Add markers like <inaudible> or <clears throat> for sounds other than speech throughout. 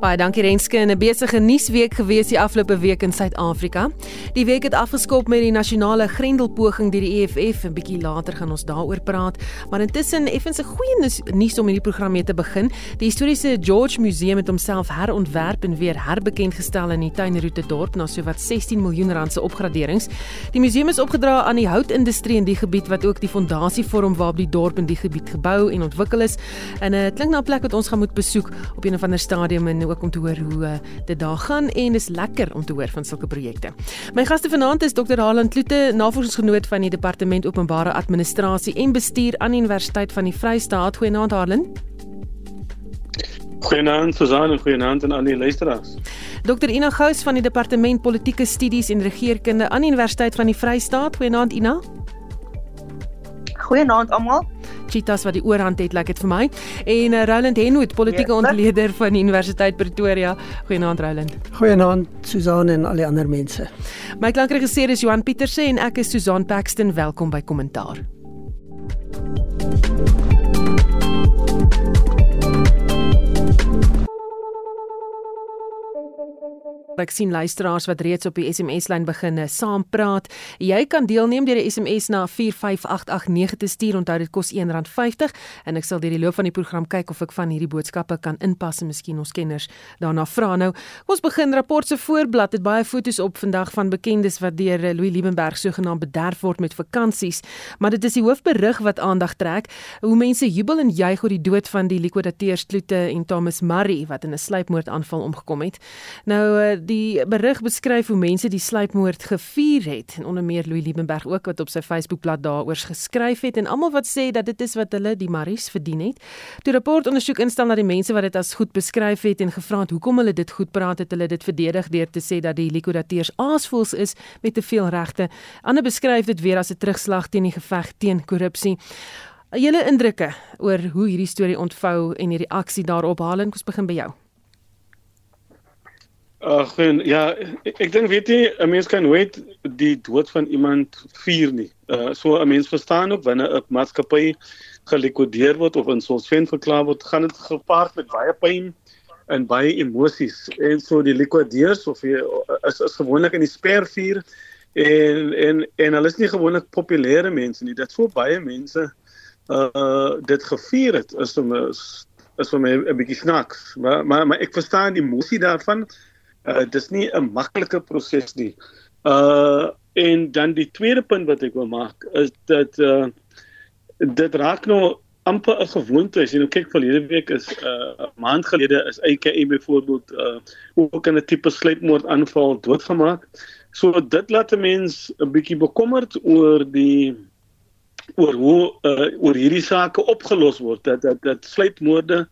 Baie dankie Renske en 'n besige nuusweek gewees die afgelope week in Suid-Afrika. Die week het afgeskop met die nasionale grendelpoging deur die EFF en bietjie later gaan ons daaroor praat. Maar intussen effens 'n goeie nuus om hierdie program mee te begin. Die historiese George Museum het homself herontwerp en weer herbekend gestel in die tuinroete dorp na sowat 16 miljoen rand se opgraderings. Die museum is opgedra aan die houtindustrie in die gebied wat ook die fondasie vorm waarop die dorp in die gebied gebou en ontwikkel is. En dit uh, klink na 'n plek wat ons gaan moet besoek op 'n of ander stadium en ook om te hoor hoe uh, dit daar gaan en dis lekker om te hoor van sulke projekte. My gaste vanaand is Dr. Haaland Kloete, navorsingsgenoot van die Departement Openbare Administrasie en Bestuur aan die Universiteit van die Vrystaat. Goeienaand Haaland. Goeienaand Susan en goeienaand aan al die luisteraars. Dr. Ina Gous van die Departement Politieke Studies en Regeringskunde aan die Universiteit van die Vrystaat. Goeienaand Ina. Goeienaand almal. Cheetahs wat die oorhand het, lyk like dit vir my. En uh, Roland Henwood, politieke ja, ontleder van die Universiteit Pretoria. Goeienaand Roland. Goeienaand Susan en al die ander mense. My klankregisseur is Johan Pieterse en ek is Susan Paxton. Welkom by Kommentaar. Ek sien luisteraars wat reeds op die SMS-lyn begin saam praat. Jy kan deelneem deur 'n SMS na 45889 te stuur. Onthou dit kos R1.50 en ek sal deur die loop van die program kyk of ek van hierdie boodskappe kan inpas en miskien ons kenners daarna vra. Nou, kom ons begin. Rapport se voorblad het baie foto's op vandag van bekendes wat deur Louis Liebenberg sogenaamd bederf word met vakansies, maar dit is die hoofberig wat aandag trek. Hoe mense jubel en juig oor die dood van die likwidateurs Kloete en Thomas Murray wat in 'n sluipmoordaanval omgekom het. Nou eh, die berig beskryf hoe mense die sluipmoord gevier het en onder meer Louis Liebenberg ook wat op sy Facebookblad daaroor geskryf het en almal wat sê dat dit is wat hulle die Maries verdien het. Die rapport ondersoek instel na die mense wat dit as goed beskryf het en gevra het hoekom hulle dit goed praat het hulle dit verdedig deur te sê dat die likwidateurs aasvoels is met te veel regte. Ander beskryf dit weer as 'n terugslag teen die geveg teen korrupsie. Julle indrukke oor hoe hierdie storie ontvou en die reaksie daarop haal en kom ons begin by jou. Ag en ja, ek, ek dink weet jy, 'n mens kan nooit die dood van iemand vier nie. Uh so 'n mens verstaan ook wanneer 'n maatskappy gelikwideer word of insolvent verklaar word, gaan dit gepaard met baie pyn en baie emosies. En so die likwideurs of jy is, is gewoonlik in die spervuur en en en hulle is nie gewoonlik populêre mense nie. Dit so baie mense uh dit gevier het is om is vir my 'n bietjie snaaks. Maar maar maar ek verstaan die emosie daarvan. Uh dis nie 'n maklike proses nie. Uh en dan die tweede punt wat ek wil maak is dat uh dit raak nou amper 'n gewoonte. As jy nou kyk verlede week is 'n uh, maand gelede is AKA byvoorbeeld uh ook in 'n tipe sluipmoord aanval doodgemaak. So dit laat 'n mens 'n bietjie bekommerd oor die oor hoe uh, oor hierdie sake opgelos word dat dat dat sluipmoorde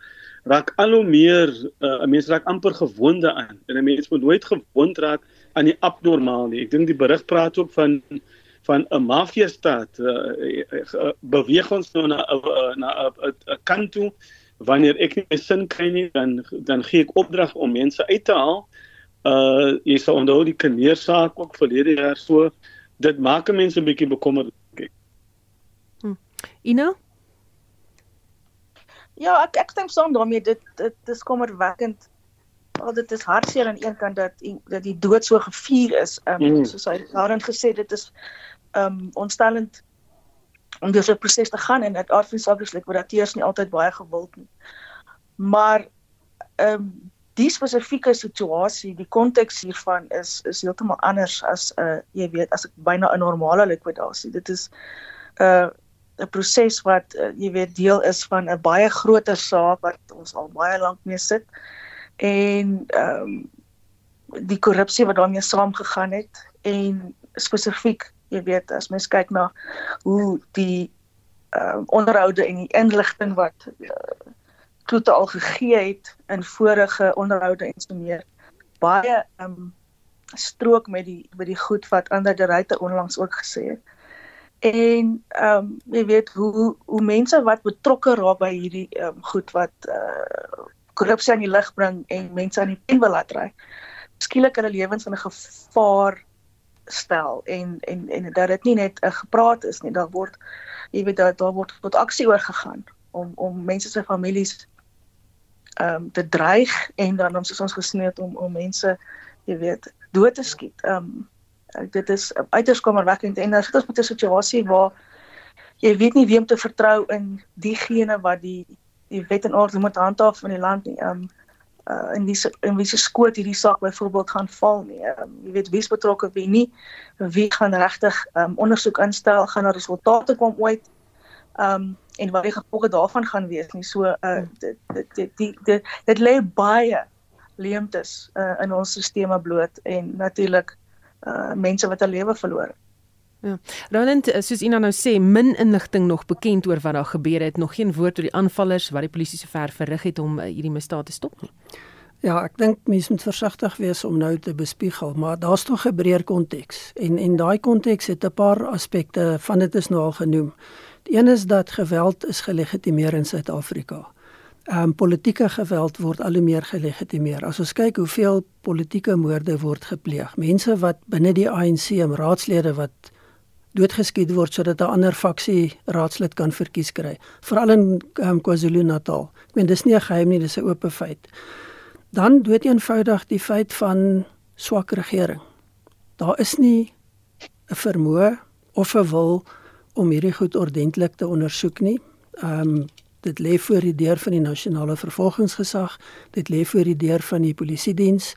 raak al hoe meer uh, 'n mens raak amper gewoond daaraan en 'n mens moet nooit gewoond raak aan die abnormaal nie. Ek dink die berig praat ook van van 'n mafia staat uh, uh, beweeg ons nou na uh, na 'n uh, kant toe wanneer ek nie sin kry nie dan dan gee ek opdrag om mense uit te haal. Uh jy sal onthou die kneersaak ook verlede jaar so dit maak mense 'n bietjie bekommerd. Hm. Ina Ja, ek ek dink saam daarmee dit dit is kommerwekkend. Al dit is hartseer aan een kant dat dat die dood so gevier is. Ehm um, mm. soos hy daarin gesê dit is ehm um, ontstellend om deur so 'n proses te gaan en dit aardvinsaklik wat dateurs nie altyd baie gewild nie. Maar ehm um, die spesifieke situasie, die konteks hiervan is is heeltemal anders as 'n uh, jy weet as ek byna 'n normale likwidasie. Dit is 'n uh, 'n proses wat uh, jy weet deel is van 'n baie groter saak wat ons al baie lank mee sit. En ehm um, die korrupsie wat daarmee saamgegaan het en spesifiek jy weet as mens kyk na hoe die ehm uh, onderhoude en die inligting wat uh, Kloete al gegee het in vorige onderhoude en so meer baie ehm um, strook met die met die goed wat ander die ryte onlangs ook gesê het en ehm um, jy weet hoe hoe mense wat betrokke raak by hierdie ehm um, goed wat uh korrupsie aan die lig bring en mense aan die pen wil laat ry skielik hulle lewens in 'n gevaar stel en en en dat dit nie net 'n gepraat is nie, daar word jy weet dat daar word tot aksie oorgegaan om om mense se families ehm um, te dreig en dan ons is ons gesien het om om mense jy weet dood te skiet. Ehm um, dit is uiters kommerwekkend en as dit is met 'n situasie waar jy weet nie wie om te vertrou in diegene wat die die wet en orde moet handhaaf in die land nie. Um, uh, in wie in wie se skoot hierdie saak byvoorbeeld gaan val nie. Um, jy weet wie's betrokke wie nie. Wie gaan regtig um, ondersoek instel, gaan daar resultate kom ooit. Um, en wat die gevolge daarvan gaan wees nie. So uh dit dit dit dit dit lê baie leemtes uh, in ons sisteme bloot en natuurlik uh mense wat 'n lewe verloor. Ja. Roland, soos Ina nou sê, min inligting nog bekend oor wat daar gebeur het, nog geen woord oor die aanvallers wat die polisie sover verrig het om uh, hierdie misdaad te stop nie. Ja, ek dink mense moet versigtig wees om nou te bespiegel, maar daar's tog 'n breër konteks. En en daai konteks het 'n paar aspekte van dit is nou al genoem. Die een is dat geweld is gelegitimeer in Suid-Afrika. Ehm um, politieke geweld word al hoe meer gelegitimeer. As ons kyk hoeveel politieke moorde word gepleeg, mense wat binne die ANC, raadslede wat doodgeskiet word sodat 'n ander faksie raadslid kan verkies kry, veral in um, KwaZulu-Natal. Ek meen dis nie 'n geheim nie, dis 'n oop feit. Dan dood eenvoudig die feit van swak regering. Daar is nie 'n vermoë of 'n wil om hierdie goed ordentlik te ondersoek nie. Ehm um, dit lê voor die deur van die nasionale vervolgingsgesag, dit lê voor die deur van die polisie diens,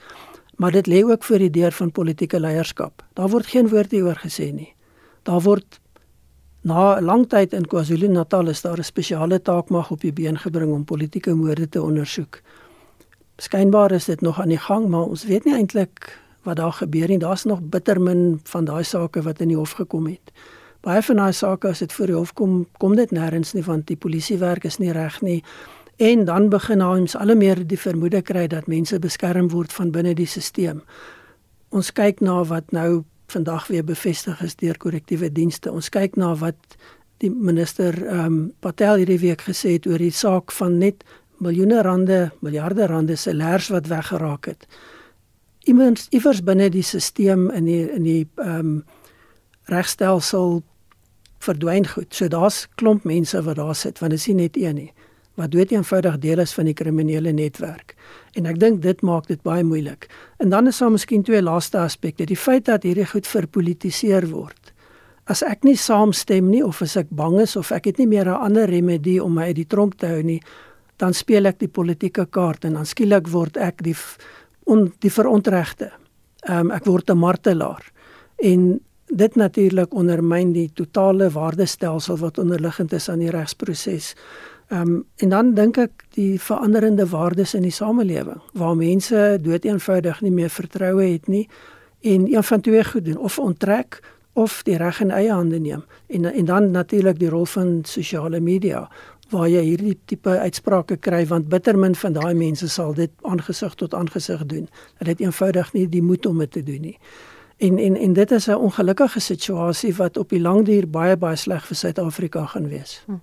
maar dit lê ook voor die deur van politieke leierskap. Daar word geen woord hieroor gesê nie. Daar word na 'n lang tyd in KwaZulu-Natal is daar 'n spesiale taakmag op die been gebring om politieke moorde te ondersoek. Skynbaar is dit nog aan die gang, maar ons weet nie eintlik wat daar gebeur nie. Daar's nog bitter min van daai sake wat in die hof gekom het. Baie van daai sake as dit voor die hof kom, kom dit nêrens nie want die polisiewerk is nie reg nie. En dan begin ons al meer die vermoede kry dat mense beskerm word van binne die stelsel. Ons kyk na wat nou vandag weer bevestig is deur korrektiewe dienste. Ons kyk na wat die minister ehm um, Patel hierdie week gesê het oor die saak van net miljoene rande, miljarde rande se lers wat weggeraak het. Iemand iewers binne die stelsel in die in die ehm um, regstelsel verdwyn goed. So daar's klomp mense wat daar sit want dit is nie net een nie wat dood eenvoudig deel is van die kriminele netwerk. En ek dink dit maak dit baie moeilik. En dan is daar miskien twee laaste aspekte. Die feit dat hierdie goed verpolitiseer word. As ek nie saamstem nie of as ek bang is of ek het nie meer 'n ander remedie om my uit die tronk te hou nie, dan speel ek die politieke kaart en dan skielik word ek die on, die verontregte. Ehm um, ek word 'n martelaar. En dit natuurlik ondermyn die totale waardestelsel wat onderliggend is aan die regsproses. Ehm um, en dan dink ek die veranderende waardes in die samelewing waar mense dood eenvoudig nie meer vertroue het nie en een van twee goed doen of onttrek of die reg in eie hande neem en en dan natuurlik die rol van sosiale media waar jy hierdie tipe uitsprake kry want bitter min van daai mense sal dit aangesig tot aangesig doen. Hulle het eenvoudig nie die moed om dit te doen nie. En en en dit is 'n ongelukkige situasie wat op die lang duur baie baie sleg vir Suid-Afrika gaan wees. Hm.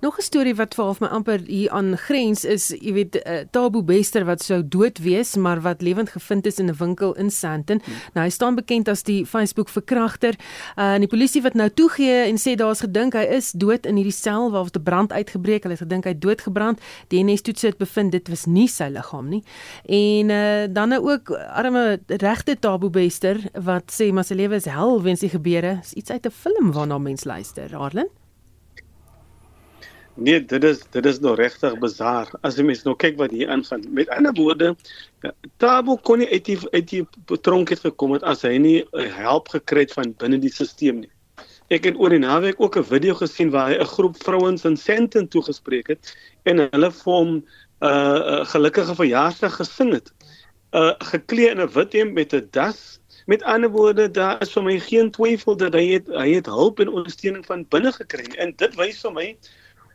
Nog 'n storie wat vir my amper hier aan grens is, jy weet, uh, Tabo Bester wat sou dood wees, maar wat lewend gevind is in 'n winkel in Sandton. Nou hy staan bekend as die Facebook verkragter. Uh, en die polisie wat nou toegee en sê daar's gedink hy is dood in hierdie sel waar 'n brand uitgebreek. Hulle het gedink hy doodgebrand. Die NS toets het bevind dit was nie sy liggaam nie. En uh, dan nou ook arme regte Tabo Bester wat sê maar sy lewe is hel weens die gebeure. Is iets uit 'n film waarna mense luister, Arlen. Nee, dit is dit is nou regtig bizar. As jy mens nou kyk wat hier aangaan. Met ander woorde, ja, Tabo kon nie uit die uit die tronk het gekom het as hy nie help gekry het van binne die stelsel nie. Ek het oor die naweek ook 'n video gesien waar hy 'n groep vrouens in Sandton toegespreek het en hulle vir hom 'n uh, uh, gelukkige verjaarsdag gesing het. Uh geklee in 'n wit hemp met 'n das. Met ander woorde, daar is vir my geen twyfel dat hy het hy het hulp en ondersteuning van binne gekry en dit wys vir my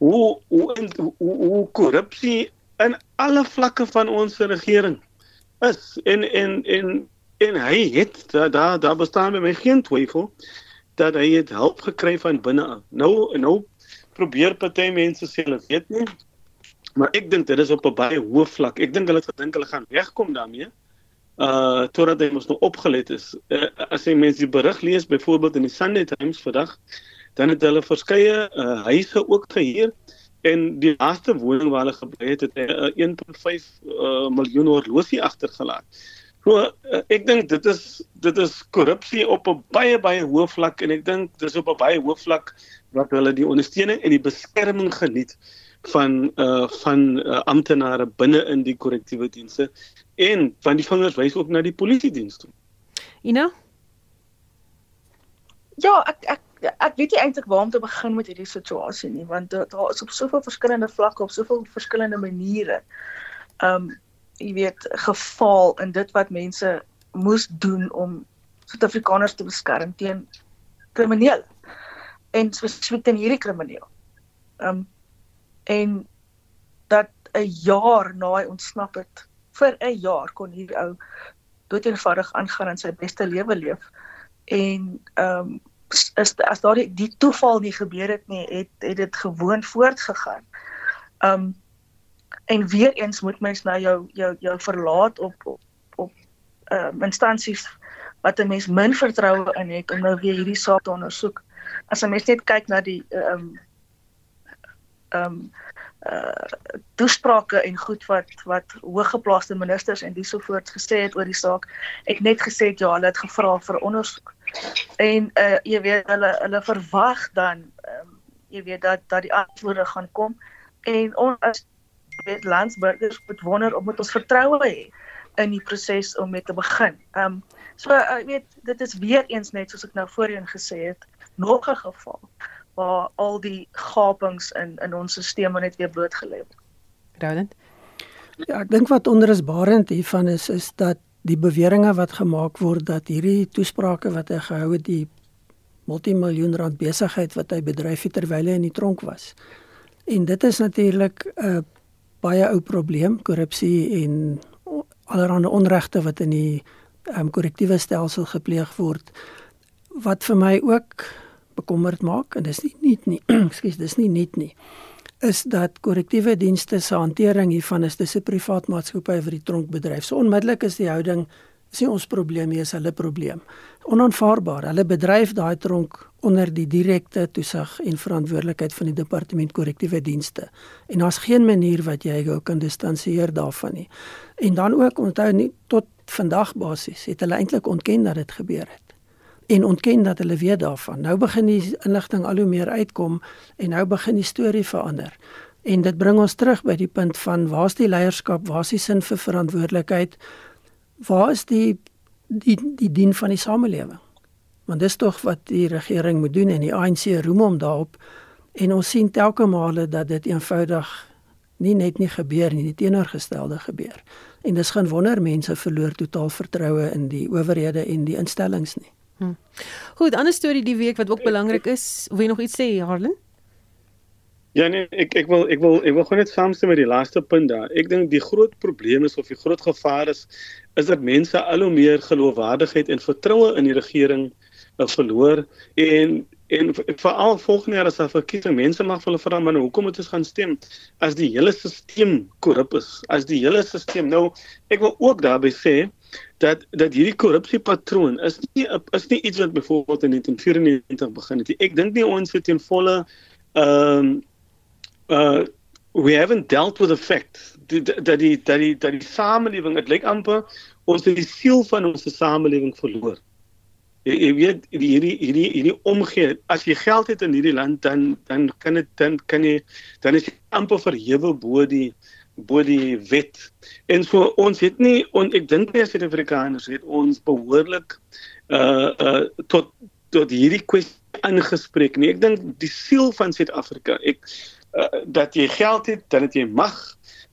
hoe hoe hoe, hoe korrupsie in alle vlakke van ons regering is en en en en hy het daar daar bestaan by my geen twyfel dat hy het hulp gekry van binne af. Nou nou probeer party mense sê hulle weet nie. Maar ek dink dit is op 'n baie hoë vlak. Ek dink hulle het gedink hulle gaan wegkom daarmee. uh totdat hy mos nog opgelet is. Uh, as jy mense die berig lees byvoorbeeld in die Sunday Times vandag, dan het hulle verskeie uh, huise ook gehuur en die laaste woning waar hulle gebly het, het 'n uh, 1.5 uh, miljoen horlosie agtergelaat. So uh, ek dink dit is dit is korrupsie op 'n baie baie hoë vlak en ek dink dis op 'n baie hoë vlak wat hulle die ondersteuning en die beskerming geniet van uh van uh, amptenare binne in die korrektiewe dienste en van die vingers wys ook na die polisie diens toe. Ina? Ja, ek ek ek weet nie eintlik waar om te begin met hierdie situasie nie, want daar is op soveel verskillende vlakke op soveel verskillende maniere. Um jy weet geval in dit wat mense moes doen om Suid-Afrikaners te beskerm teen kriminele en spesifiek teen hierdie krimineel. Um en dat 'n jaar na hy ontsnap het vir 'n jaar kon hierdie ou doeteenvoudig aangaan en sy beste lewe leef en um, is as daardie die toeval nie gebeur het nie het het dit gewoon voortgegaan. Um, en weer eens moet mens nou jou jou jou verlaat op op op um, instansies wat 'n mens min vertroue in het om nou weer hierdie saak te ondersoek. As 'n mens net kyk na die ehm um, ehm um, uh toesprake en goed wat wat hooggeplaaste ministers en disovoorts gesê het oor die saak. Ek net gesê ja, hulle het gevra vir ondersoek. En uh jy weet hulle hulle verwag dan ehm um, jy weet dat dat die antwoorde gaan kom en ons as weet landsburgers moet wonder of moet ons vertroue hê in die proses om mee te begin. Ehm um, so ek uh, weet dit is weer eens net soos ek nou voorheen gesê het, nog 'n geval waar al die gapings in in ons stelsel net weer blootgelê word. Roland. Ja, ek dink wat onrusbarend hiervan is is dat die beweringe wat gemaak word dat hierdie toesprake wat hy gehou het die multimiljoen rand besigheid wat hy bedryf het terwyl hy in die tronk was. En dit is natuurlik 'n baie ou probleem, korrupsie en allerlei onregte wat in die um, korrektiewe stelsel gepleeg word. Wat vir my ook bekommerd maak en dis nie nuut nie. <clears throat> Ekskuus, dis nie nuut nie. Is dat korrektiewe dienste se hantering hiervan is dis 'n privaat maatskappy vir die tronkbedryf. So onmiddellik is die houding is nie ons probleem nie, is hulle probleem. Onaanvaarbaar. Hulle bedryf daai tronk onder die direkte toesig en verantwoordelikheid van die departement korrektiewe dienste. En daar's geen manier wat jy jou kan distansieer daarvan nie. En dan ook onthou nie tot vandag basies het hulle eintlik ontken dat dit gebeur het en ontken dat hulle weet daarvan. Nou begin die inligting al hoe meer uitkom en nou begin die storie verander. En dit bring ons terug by die punt van waar's die leierskap, waar's die sin vir verantwoordelikheid? Waar is die die die dien van die samelewing? Want dis tog wat die regering moet doen en die ANC roem hom daarop. En ons sien telke male dat dit eenvoudig nie net nie gebeur nie, die teenoorgestelde gebeur. En dis geen wonder mense verloor totaal vertroue in die owerhede en die instellings nie. Hm. Goed, ander storie die week wat ook belangrik is. Wil jy nog iets sê, Harlan? Ja nee, ek ek wil ek wil ek wil gou net saamstem met die laaste punt daar. Ek dink die groot probleem is of die groot gevaar is is dat mense al hoe meer geloofwaardigheid en vertroue in die regering uh, verloor en en veral volgende jaar as daar verkiesing mense mag hulle vra maar hoekom moet ons gaan stem as die hele stelsel korrup is as die hele stelsel nou ek wil ook daarby sê dat dat hierdie korrupsiepatroon is nie is nie iets wat byvoorbeeld in 1994 begin het. Ek dink nie ons het in volle ehm um, uh we haven't dealt with the fact dat die dat die dat die samelewing dit lyk amper ons het die siel van ons samelewing verloor. Jy, jy weet hierdie hierdie hierdie omgee as jy geld het in hierdie land dan dan kan dit dan kan jy dan is jy amper verhewe bo die bo die wet. En so ons het nie on, ek dink nie as Suid-Afrikaners het ons behoorlik uh uh tot tot hierdie kwessie ingespreek nie. Ek dink die siel van Suid-Afrika, ek uh, dat jy geld het, dan het jy mag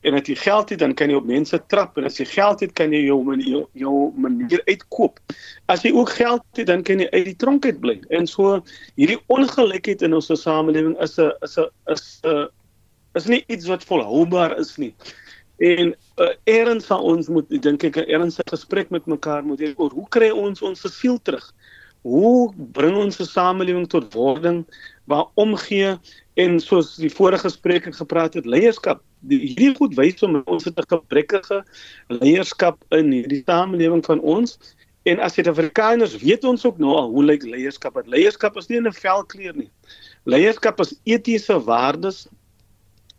en as jy geld het dan kan jy op mense trap en as jy geld het kan jy jou jou, jou manier uitkoop. As jy ook geld het dan kan jy uit die tronk uit bly. En so hierdie ongelykheid in ons samelewing is 'n is 'n is 'n is nie iets wat volhoubaar is nie. En uh, eerens van ons moet dink ek 'n ernstige gesprek met mekaar moet hê oor hoe kry ons ons siel terug? hoe bring ons 'n samelewing tot wording waar omgee en soos die vorige spreker gepraat het, leierskap. Die, hierdie goed wys om ons het 'n gebrekkige leierskap in hierdie samelewing van ons. En as Suid-Afrikaners weet ons ook nou al hoe lyk leierskap? Dat leierskap is nie 'n velkleur nie. Leierskap is etiese waardes.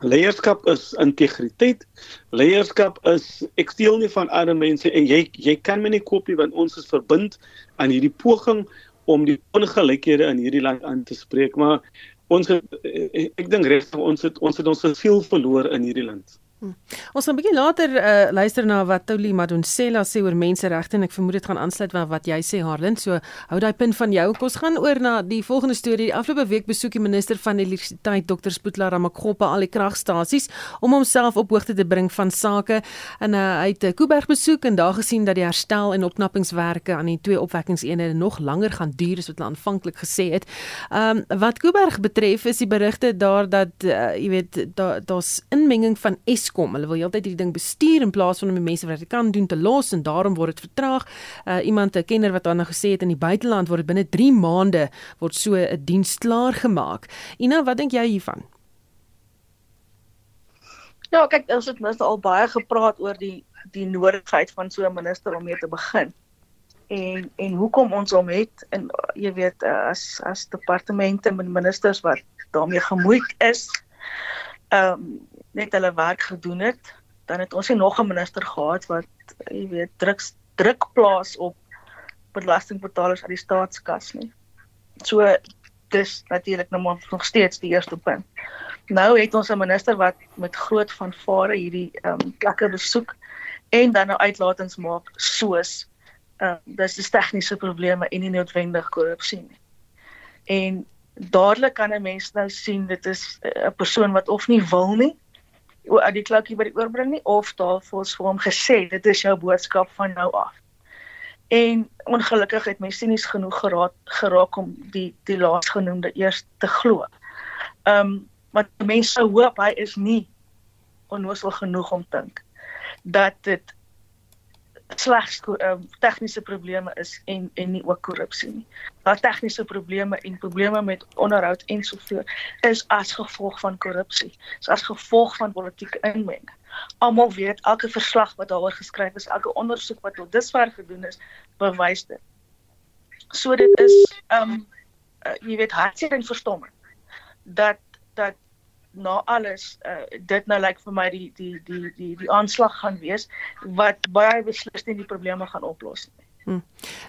Leierskap is integriteit. Leierskap is ek steel nie van ander mense en jy jy kan my nie koop nie want ons is verbind aan hierdie poging om die ongelykhede in hierdie land aan te spreek maar ons het, ek dink regtig ons het ons het ons siel verloor in hierdie land. Hm. Ons gaan 'n bietjie later uh, luister na wat Toli Madonsela sê oor menseregte en ek vermoed dit gaan aansluit by wat jy sê Harlan. So hou daai punt van jou. Ons gaan oor na die volgende storie. Die afgelope week besoek die minister van elektrisiteit Dr. Spoetla Ramakgopa al die kragstasies om homself op hoogte te bring van sake en uh, hy het Kuiberg besoek en daar gesien dat die herstel en opknappingswerke aan die twee opwekkingseenhede nog langer gaan duur as wat hulle aanvanklik gesê het. Ehm um, wat Kuiberg betref is die berigte daar dat uh, jy weet daar daar's inmenging van es Eskom. Hulle wil heeltyd hierdie ding bestuur in plaas van om die mense wat dit kan doen te los en daarom word dit vertraag. Uh, iemand 'n kenner wat dan gesê het in die buiteland word binne 3 maande word so 'n diens klaar gemaak. Ina, wat dink jy hiervan? Ja, kyk, ons het mos al baie gepraat oor die die nodigheid van so 'n minister om mee te begin. En en hoekom ons hom het en jy weet as as departemente en ministers wat daarmee gemoeid is. Ehm um, net hulle werk gedoen het, dan het ons nog 'n minister gehad wat jy weet druk druk plaas op belastingbetalers uit die staatskas nie. So dis natuurlik nou maar nog steeds die eerste punt. Nou het ons 'n minister wat met groot vanvare hierdie ehm um, plekke besoek en dan nou uitlatings maak soos ehm um, dis die tegniese probleme en nie noodwendig korrupsie nie. En dadelik kan 'n mens nou sien dit is 'n persoon wat of nie wil nie uit die klokkie by die oorbring nie of daarvoors vir hom gesê dit is jou boodskap van nou af. En ongelukkig het my sinies genoeg geraak geraak om die die laasgenoemde eers te glo. Ehm um, wat mense hoop hy is nie onnoosel genoeg om dink dat dit slegs uh, tegniese probleme is en en nie ook korrupsie nie. Daar tegniese probleme en probleme met onderhoud en sovoorts is as gevolg van korrupsie. Dis as gevolg van politieke inmenging. Almal weet elke verslag wat daaroor geskryf is, elke ondersoek wat tot dusver gedoen is, bewys dit. So dit is um uh, jy weet hartseer en verstommend dat dat na alles uh, dit nou lyk vir my die die die die die aanslag gaan wees wat baie beslis nie die probleme gaan oplos nie. Hmm.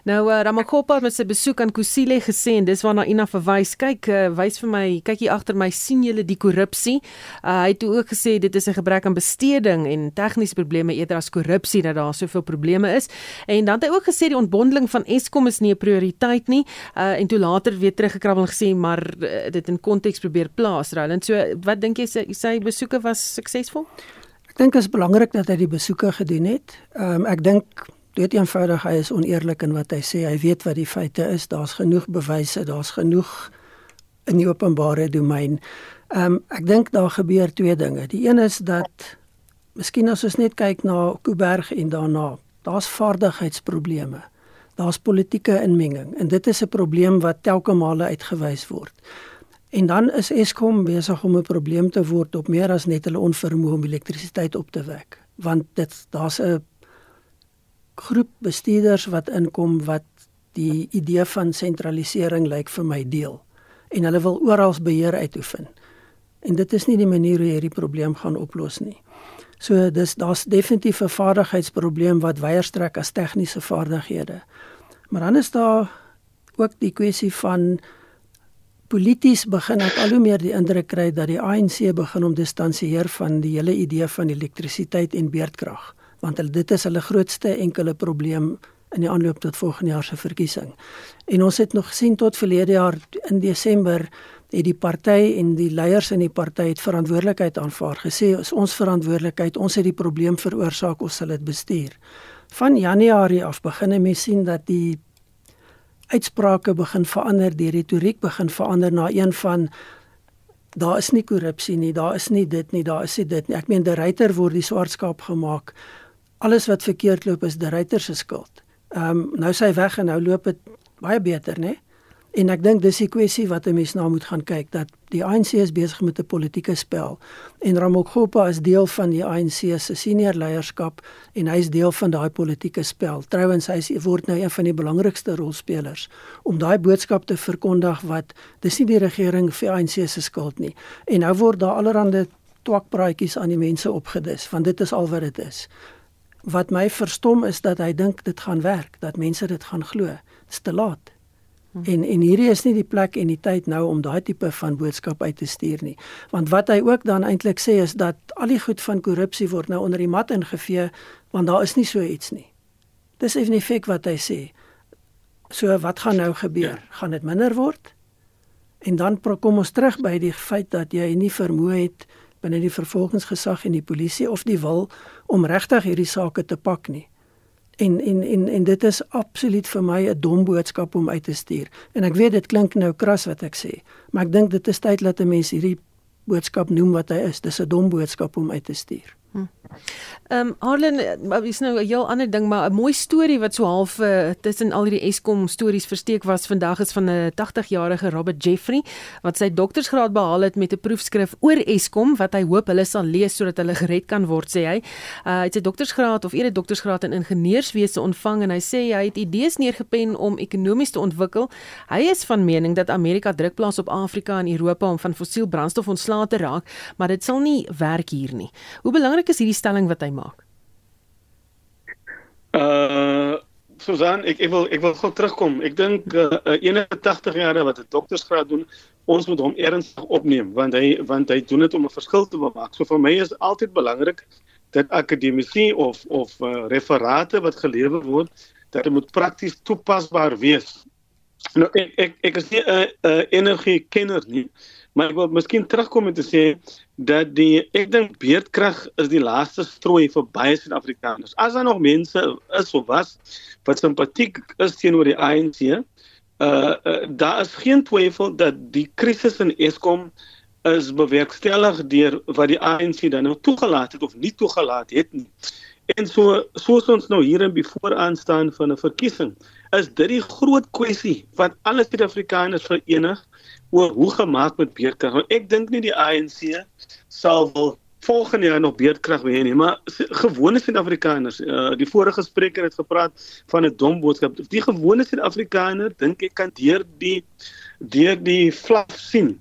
Nou uh, Ramakgopa het met sy besoek aan Kusile gesê en dis waarna Ina verwys. Kyk, uh, wys vir my, kyk hier agter my sien julle die korrupsie. Uh, hy het ook gesê dit is 'n gebrek aan besteding en tegniese probleme eerder as korrupsie dat daar soveel probleme is. En dan het hy ook gesê die ontbondeling van Eskom is nie 'n prioriteit nie. Uh, en toe later weer teruggekrabbel en gesê maar uh, dit in konteks probeer plaas. Roland, so wat dink jy sy, sy besoeke was suksesvol? Ek dink dit is belangrik dat hy die besoeke gedoen het. Ehm um, ek dink Dit eenvoudig hy is oneerlik in wat hy sê. Hy weet wat die feite is. Daar's genoeg bewyse, daar's genoeg in die openbare domein. Ehm um, ek dink daar gebeur twee dinge. Die een is dat miskien as ons net kyk na Kuiberg en daarna, daar's vaardigheidsprobleme. Daar's politieke inmenging en dit is 'n probleem wat telke male uitgewys word. En dan is Eskom besig om 'n probleem te word op meer as net hulle onvermoë om elektrisiteit op te wek, want dit daar's 'n groep bestuurders wat inkom wat die idee van sentralisering lyk vir my deel en hulle wil oral beheer uitoefen. En dit is nie die manier hoe hierdie probleem gaan oplos nie. So dis daar's definitief 'n vaardigheidsprobleem wat weier strek as tegniese vaardighede. Maar dan is daar ook die kwessie van polities begin ek al hoe meer die indruk kry dat die ANC begin om distansieer van die hele idee van elektrisiteit en beerdkrag want hulle dit is hulle grootste enkele probleem in die aanloop tot volgende jaar se verkiesing. En ons het nog gesien tot verlede jaar in Desember het die party en die leiers in die party het verantwoordelikheid aanvaar gesê is ons verantwoordelikheid ons het die probleem veroorsaak ons sal dit bestuur. Van Januarie af begin mense sien dat die uitsprake begin verander, die retoriek begin verander na een van daar is nie korrupsie nie, daar is nie dit nie, daar is dit nie. Ek meen die ryter word die swartskaap gemaak alles wat verkeerd loop is die ryter se skuld. Ehm um, nou sy weg en nou loop dit Baie beter, né? En ek dink dis die kwessie wat 'n mens na moet gaan kyk dat die ANC is besig met 'n politieke spel en Ramokgopa is deel van die ANC se senior leierskap en hy is deel van daai politieke spel. Trouwens hy word nou een van die belangrikste rolspelers om daai boodskap te verkondig wat dis nie die regering vir ANC se skuld nie. En nou word daar allerlei twakpraatjies aan die mense opgedis want dit is al wat dit is. Wat my verstom is dat hy dink dit gaan werk, dat mense dit gaan glo. Dit's te laat. Hm. En en hierdie is nie die plek en die tyd nou om daai tipe van boodskap uit te stuur nie. Want wat hy ook dan eintlik sê is dat al die goed van korrupsie word nou onder die mat ingevee want daar is nie so iets nie. Dis effe effek wat hy sê. So wat gaan nou gebeur? Ja. Gaan dit minder word? En dan kom ons terug by die feit dat jy nie vermoë het binne die vervolgingsgesag en die polisie of die wil om regtig hierdie sake te pak nie. En en en en dit is absoluut vir my 'n dom boodskap om uit te stuur. En ek weet dit klink nou kras wat ek sê, maar ek dink dit is tyd dat 'n mens hierdie boodskap noem wat hy is. Dis 'n dom boodskap om uit te stuur. Hm. Ehm um, Arlen, is nou 'n heel ander ding, maar 'n mooi storie wat so half uh, tussen al hierdie Eskom stories versteek was vandag is van 'n 80-jarige Robert Jeffrey wat sy doktorsgraad behaal het met 'n proefskrif oor Eskom wat hy hoop hulle sal lees sodat hulle gered kan word, sê hy. Uh, hy het sy doktorsgraad of eerder doktorsgraad in ingenieurswese ontvang en hy sê hy het idees neergepen om ekonomies te ontwikkel. Hy is van mening dat Amerika druk plaas op Afrika en Europa om van fossiel brandstof ontslae te raak, maar dit sal nie werk hier nie. Hoe belangrik belangrik is hierdie stelling wat hy maak? Uh Susan, ek ek wil ek wil gou terugkom. Ek dink uh, 81 jaar wat 'n doktorsgraad doen, ons moet hom ernstig opneem want hy want hy doen dit om 'n verskil te maak. So vir my is altyd belangrik dat akademisie of of uh, referate wat gelewer word, dat dit moet prakties toepasbaar wees. Nou ek ek ek is nie 'n uh, uh, energie kenner nie, maar ek wil miskien terugkom en te sê dat die ek dink beerdkrag is die laaste strooi vir baie Suid-Afrikaners. As daar nog mense is of was wat simpatiek is teenoor die ANC, uh, uh daar is geen twyfel dat die krisis in Eskom is bewerkstellig deur wat die ANC dan nou toegelaat het of nie toegelaat het nie. En so soos ons nou hier in bevooraan staan van 'n verkiesing, is dit die groot kwessie wat alle Suid-Afrikaners verenig oor hoe gemaak met beerdkrag. Want ek dink nie die ANC sal wil volgende jaar nog beerdkrag hê nie, maar gewone Suid-Afrikaners, uh, die vorige spreker het gepraat van 'n dom boodskap. Die gewone Suid-Afrikaner dink ek kan deur die deur die vlak sien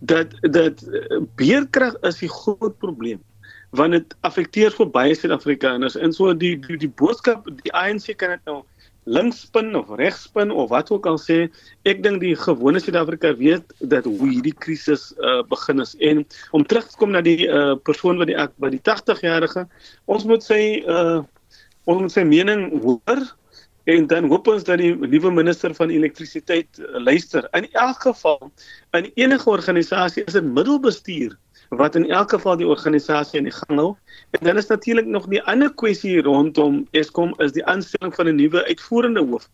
dat dat uh, beerdkrag is die groot probleem want dit affekteer vir baie Suid-Afrikaners en so die die, die boodskap die ANC kan dit nou linksspin of regsspin of wat ook al sê, ek dink die gewone Suid-Afrika weet dat hoe hierdie krisis uh, begin is. En om terug te kom na die uh, persoon wat die by die 80-jarige, ons moet sê uh, ons moet sy mening hoor en dan hoop ons dat die nuwe minister van elektrisiteit uh, luister. In elk geval in enige organisasie is dit middelbestuur wat in elk geval die organisasie in die gang hou. En dan is natuurlik nog die ander kwessie rondom Eskom is die aanstelling van 'n nuwe uitvoerende hoof.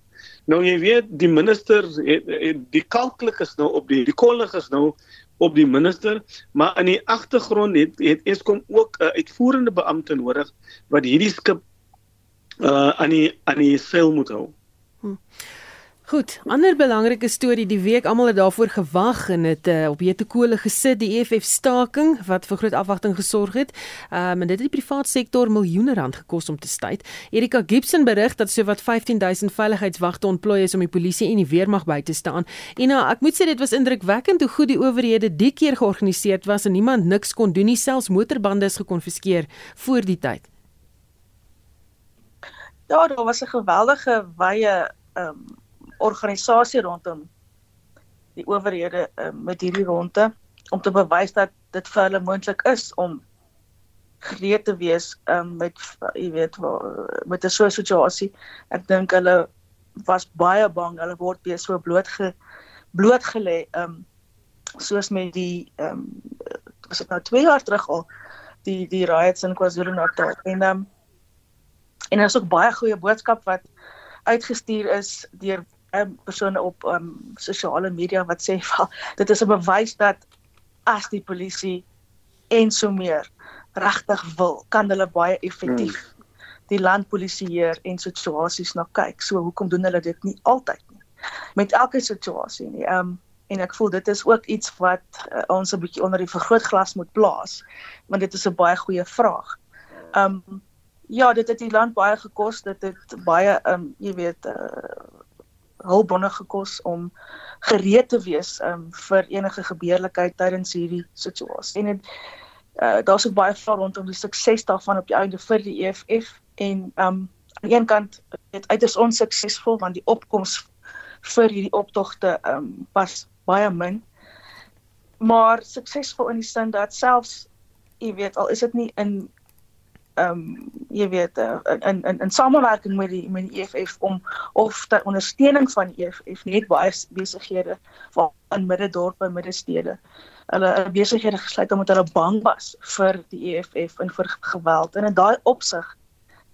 Nou jy weet die minister het, het die kalklik is nou op die die kollig is nou op die minister, maar in die agtergrond het het Eskom ook 'n uitvoerende beampte nodig wat hierdie skip uh aan die aan die seil moet hou. Hm. Goed, ander belangrike storie die week almal het daarvoor gewag en dit uh, op hete kole gesit die EFF staking wat vir groot afwagting gesorg het. Um, en dit het die privaat sektor miljoene rand gekos om te staai. Erika Gibson berig dat sowat 15000 veiligheidswagte ontplooi is om die polisie en die weermag by te staan. En nou, ek moet sê dit was indrukwekkend hoe goed die owerhede die keer georganiseer was en niemand niks kon doen nie, selfs motorbande is gekonfiskeer voor die tyd. Ja, daar was 'n geweldige wye ehm um organisasie rondom die owerhede uh, met hierdie ronde om te bewys dat dit vir hulle moontlik is om gereed te wees um, met jy weet met 'n so 'n situasie. Ek dink hulle was baie bang hulle word weer so blootge blootgelê um soos met die um was dit nou 2 jaar terug al die die riots in KwaZulu-Natal en um en daar is ook baie goeie boodskap wat uitgestuur is deur um, persone op um, sosiale media wat sê val, dit is 'n bewys dat as die polisie en so meer regtig wil, kan hulle baie effektief hmm. die land polisieer en situasies na kyk. So hoekom doen hulle dit nie altyd nie? met elke situasie nie. Ehm um, en ek voel dit is ook iets wat uh, ons 'n bietjie onder die vergrootglas moet plaas want dit is 'n baie goeie vraag. Ehm um, ja, dit het die land baie gekos, dit het baie ehm um, jy weet uh hulpbronne gekos om gereed te wees um, vir enige gebeurlikheid tydens hierdie situasie. En dit uh, daar's ook baie vrae rondom die sukses daarvan op die einde vir die EFF en um aan die een kant het uiters onsuksesvol want die opkoms vir hierdie optogte um was baie min. Maar suksesvol in die sin dat selfs jy weet al is dit nie in ehm um, jy weet uh, in in in samewerking met die met die EFF om of ter ondersteuning van die EFF net baie besighede van middedorpe en middestede. Hulle besighede gesluit omdat hulle bang was vir die EFF en vir geweld en in daai opsig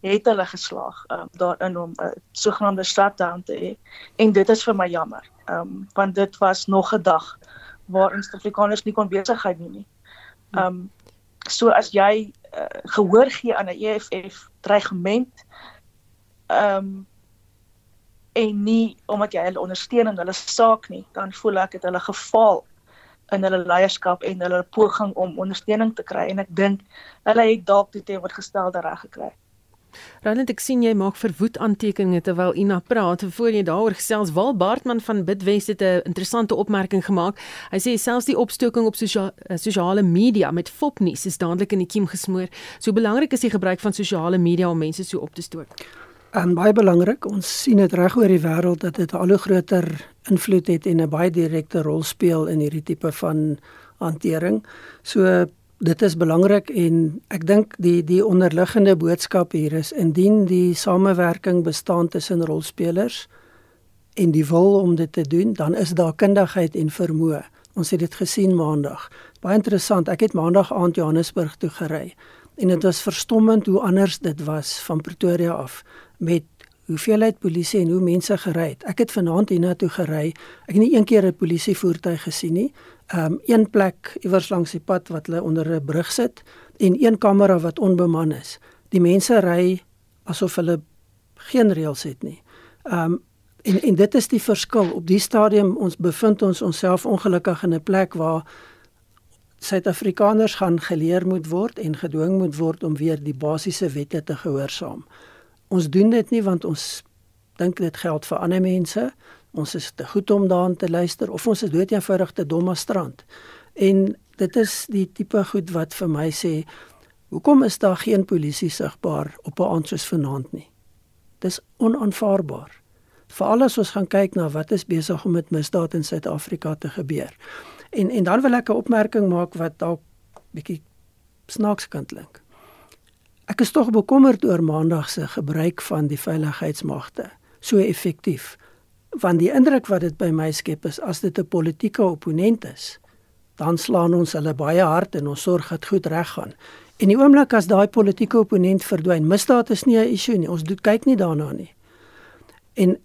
het hulle geslaag um, daarin om 'n uh, sogenaamde shutdown te hê en dit is vir my jammer. Ehm um, want dit was nog 'n dag waar Suid-Afrikaners nie kon besigheid doen nie. Ehm um, so as jy uh, gehoor gee aan 'n EFF dreigement ehm um, en nie omdat jy hulle ondersteun in hulle saak nie, dan voel ek het hulle gefaal in hulle leierskap en hulle poging om ondersteuning te kry en ek dink hulle het dalk die teenoorgestelde reg gekry. Roland, ek sien jy maak verwoed aantekeninge terwyl Ina praat. Voor jy daaroor gesels, Wal Baartman van Bidwest het 'n interessante opmerking gemaak. Hy sê selfs die opstoking op sosia eh, sosiale media met fopnuus is dadelik in die kiem gesmoor. So belangrik is die gebruik van sosiale media om mense so op te stoot. En baie belangrik, ons sien dit reg oor die wêreld dat dit al hoe groter invloed het en 'n baie direkte rol speel in hierdie tipe van hantering. So dit is belangrik en ek dink die die onderliggende boodskap hier is indien die samewerking bestaan tussen rolspelers en die wil om dit te doen, dan is daar kundigheid en vermoë. Ons het dit gesien maandag. Baie interessant. Ek het maandag aand Johannesburg toe gery en dit was verstommend hoe anders dit was van Pretoria af met hoeveelheid polisie en hoe mense gery het. Ek het vanaand hiernatoe gery. Ek het nie een keer 'n polisievoertuig gesien nie um een plek iewers langs die pad wat hulle onder 'n brug sit en een kamera wat onbeman is. Die mense ry asof hulle geen reëls het nie. Um en en dit is die verskil. Op die stadium ons bevind ons onsself ongelukkig in 'n plek waar Suid-Afrikaners gaan geleer moet word en gedwing moet word om weer die basiese wette te gehoorsaam. Ons doen dit nie want ons dink dit geld vir ander mense ons is te goed om daaraan te luister of ons is dood eenvoudig te dom as strand. En dit is die tipe goed wat vir my sê hoekom is daar geen polisie sigbaar op 'n aand soos vanaand nie? Dis onaanvaarbaar. Veral as ons gaan kyk na wat is besig om met misdaad in Suid-Afrika te gebeur. En en dan wil ek 'n opmerking maak wat dalk bietjie snaaks kan klink. Ek is tog bekommerd oor maandag se gebruik van die veiligheidsmagte. So effektief want die indruk wat dit by my skep is as dit 'n politieke opponent is, dan slaan ons hulle baie hard en ons sorg dat goed reg gaan. En die oomblik as daai politieke opponent verdwyn, misdaad is nie 'n issue nie. Ons doen kyk nie daarna nie. En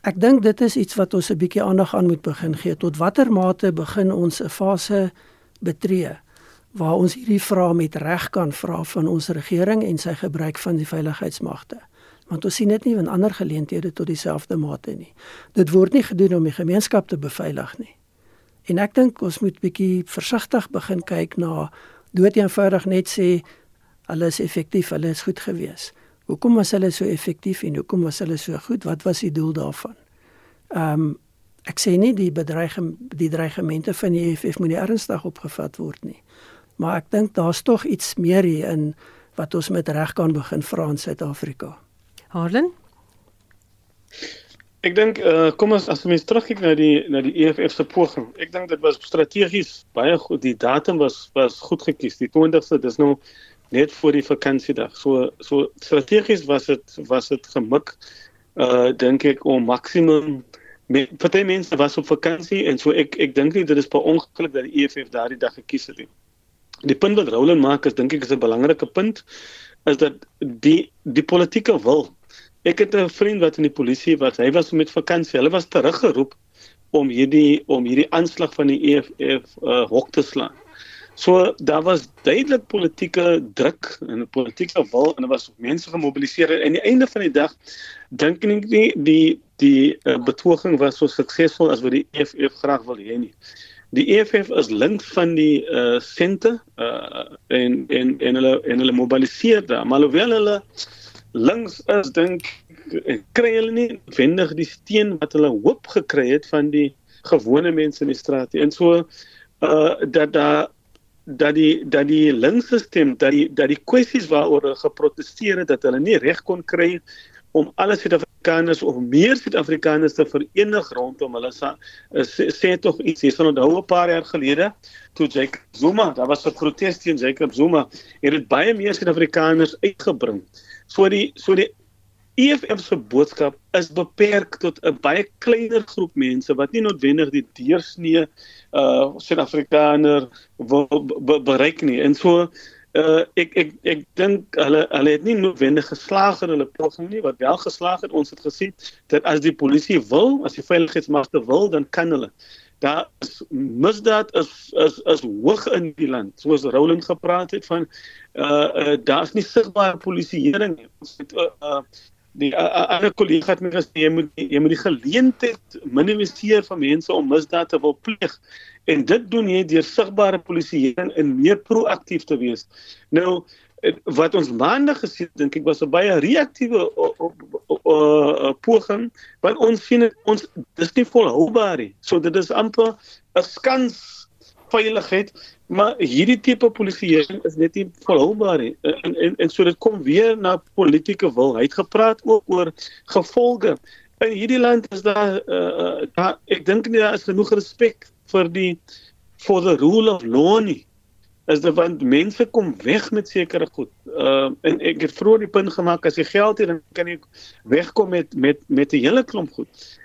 ek dink dit is iets wat ons 'n bietjie aandag aan moet begin gee. Tot watter mate begin ons 'n fase betree waar ons hierdie vrae met reg kan vra van ons regering en sy gebruik van die veiligheidsmagte? Want ons sien dit nie in ander geleenthede tot dieselfde mate nie. Dit word nie gedoen om die gemeenskap te beveilig nie. En ek dink ons moet bietjie versigtig begin kyk na dood eenvoudig net sê hulle is effektief, hulle is goed gewees. Hoekom was hulle so effektief en hoekom was hulle so goed? Wat was die doel daarvan? Ehm um, ek sê nie die bedreiging die dreigemente van die EFF moet nie ernstig opgevat word nie. Maar ek dink daar's tog iets meer hier in wat ons met reg kan begin vra in Suid-Afrika. Harlan? Ek dink uh, kom ons as ons terugkyk na die na die EFF se poging. Ek dink dit was strategies baie goed. Die datum was was goed gekies. Die 20ste, dis nou net voor die vakansiedag. So so strategies was dit was dit gemik uh dink ek om maksimum met party mense was op vakansie en so ek ek dink nie dit is per ongeluk dat die EFF daardie dag gekies het nie. Die punt wat Roland maak is dink ek is 'n belangrike punt is dat die die politieke wil Ek het 'n vriend wat in die polisie was. Hy was met vakansie. Hulle was teruggeroep om hierdie om hierdie aanslag van die EFF uh, hok te slaan. So daar was duidelik politieke druk en politieke wil en daar was mense gemobiliseer en aan die einde van die dag dink ek nie die die uh, betoging was so suksesvol as wat die EFF graag wil hê nie. Die EFF is link van die uh sente uh en en en hulle en hulle mobiliseer daar, maar alhoewel hulle links is dink kry hulle nie wendig die steen wat hulle hoop gekry het van die gewone mense in die straat. En so uh dat daar dat die dat die linkse stem dat die dat die kwessies waaroor hulle geprotesteer het dat hulle nie reg kon kry om alle Suid-Afrikaners of meer Suid-Afrikaners te verenig rondom hulle uh, sê, sê tog iets hier van onthou 'n paar jaar gelede toe Jacob Zuma, daar was 'n protes teen Jacob Zuma, het dit baie meer Suid-Afrikaners uitgebring. So die so die EFF se boodskap is beperk tot 'n baie kleiner groep mense wat nie noodwendig die deursnee uh Suid-Afrikaner bereik nie. En so uh ek ek ek dink hulle hulle het nie noodwendig geslaag in hulle poging nie wat wel geslaag het ons het gesien dat as die polisie wil as die veiligheidsmagte wil dan kan hulle daar is misdaad is is is hoog in die land soos Roland gepraat het van uh, uh daar's nie sigbare polisieering nie ons het uh, uh die ander kollega het my gesê jy moet jy moet die geleentheid minimiseer van mense om misdaad te wil pleeg en dit doen jy deur sigbare polisieering en meer proaktief te wees. Nou wat ons maandag gesien dink ek was 'n baie reaktiewe poging want ons sien het, ons dis nie volhoubaar nie. So dit is amper 'n skans veiligheid maar hierdie tipe polisieering is net nie volhoubaar nie en en en so dit kom weer na politieke wil. Hy het gepraat ook oor gevolge. In hierdie land is daar uh, daar ek dink nie daar is genoeg respek vir die for the rule of law nie is dit want mense kom weg met sekere goed. Ehm uh, en ek het vroeër die punt gemaak as jy geld het dan kan jy wegkom met met met 'n hele klomp goed.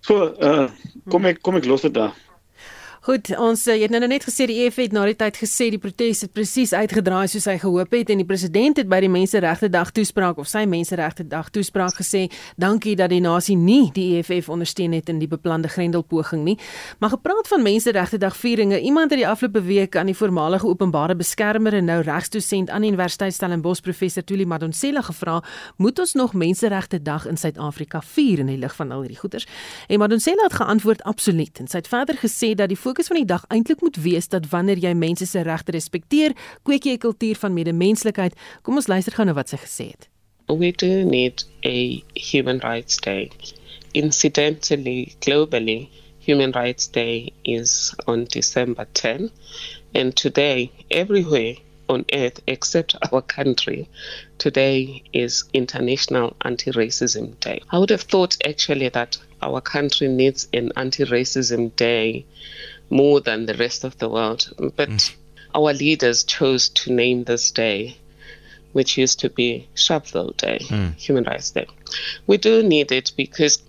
So uh kom ek kom ek los dit daar. Goed, ons jy het nou net gesê die EFF het na die tyd gesê die protes het presies uitgedraai soos hy gehoop het en die president het by die Menseregte Dag toespraak of sy Menseregte Dag toespraak gesê dankie dat die nasie nie die EFF ondersteun het in die beplande grendelpoging nie. Maar gepraat van Menseregte Dag vieringe, iemand het die afgelope week aan die voormalige openbare beskermer en nou regsdosent aan die Universiteit Stellenbosch professor Tuli Madonsela gevra, moet ons nog Menseregte Dag in Suid-Afrika vier in die lig van al hierdie goeters? En Madonsela het geantwoord absoluut en sy het verder gesê dat die fokus van die dag eintlik moet wees dat wanneer jy mense se regte respekteer, kweek jy 'n kultuur van medemenslikheid. Kom ons luister gou na wat sy gesê het. We do need a human rights day. Incidentally, globally, Human Rights Day is on December 10, and today, everywhere on earth except our country, today is International Anti Racism Day. I would have thought actually that our country needs an anti racism day more than the rest of the world. But mm. our leaders chose to name this day, which used to be Sharpeville Day, mm. Human Rights Day. We do need it because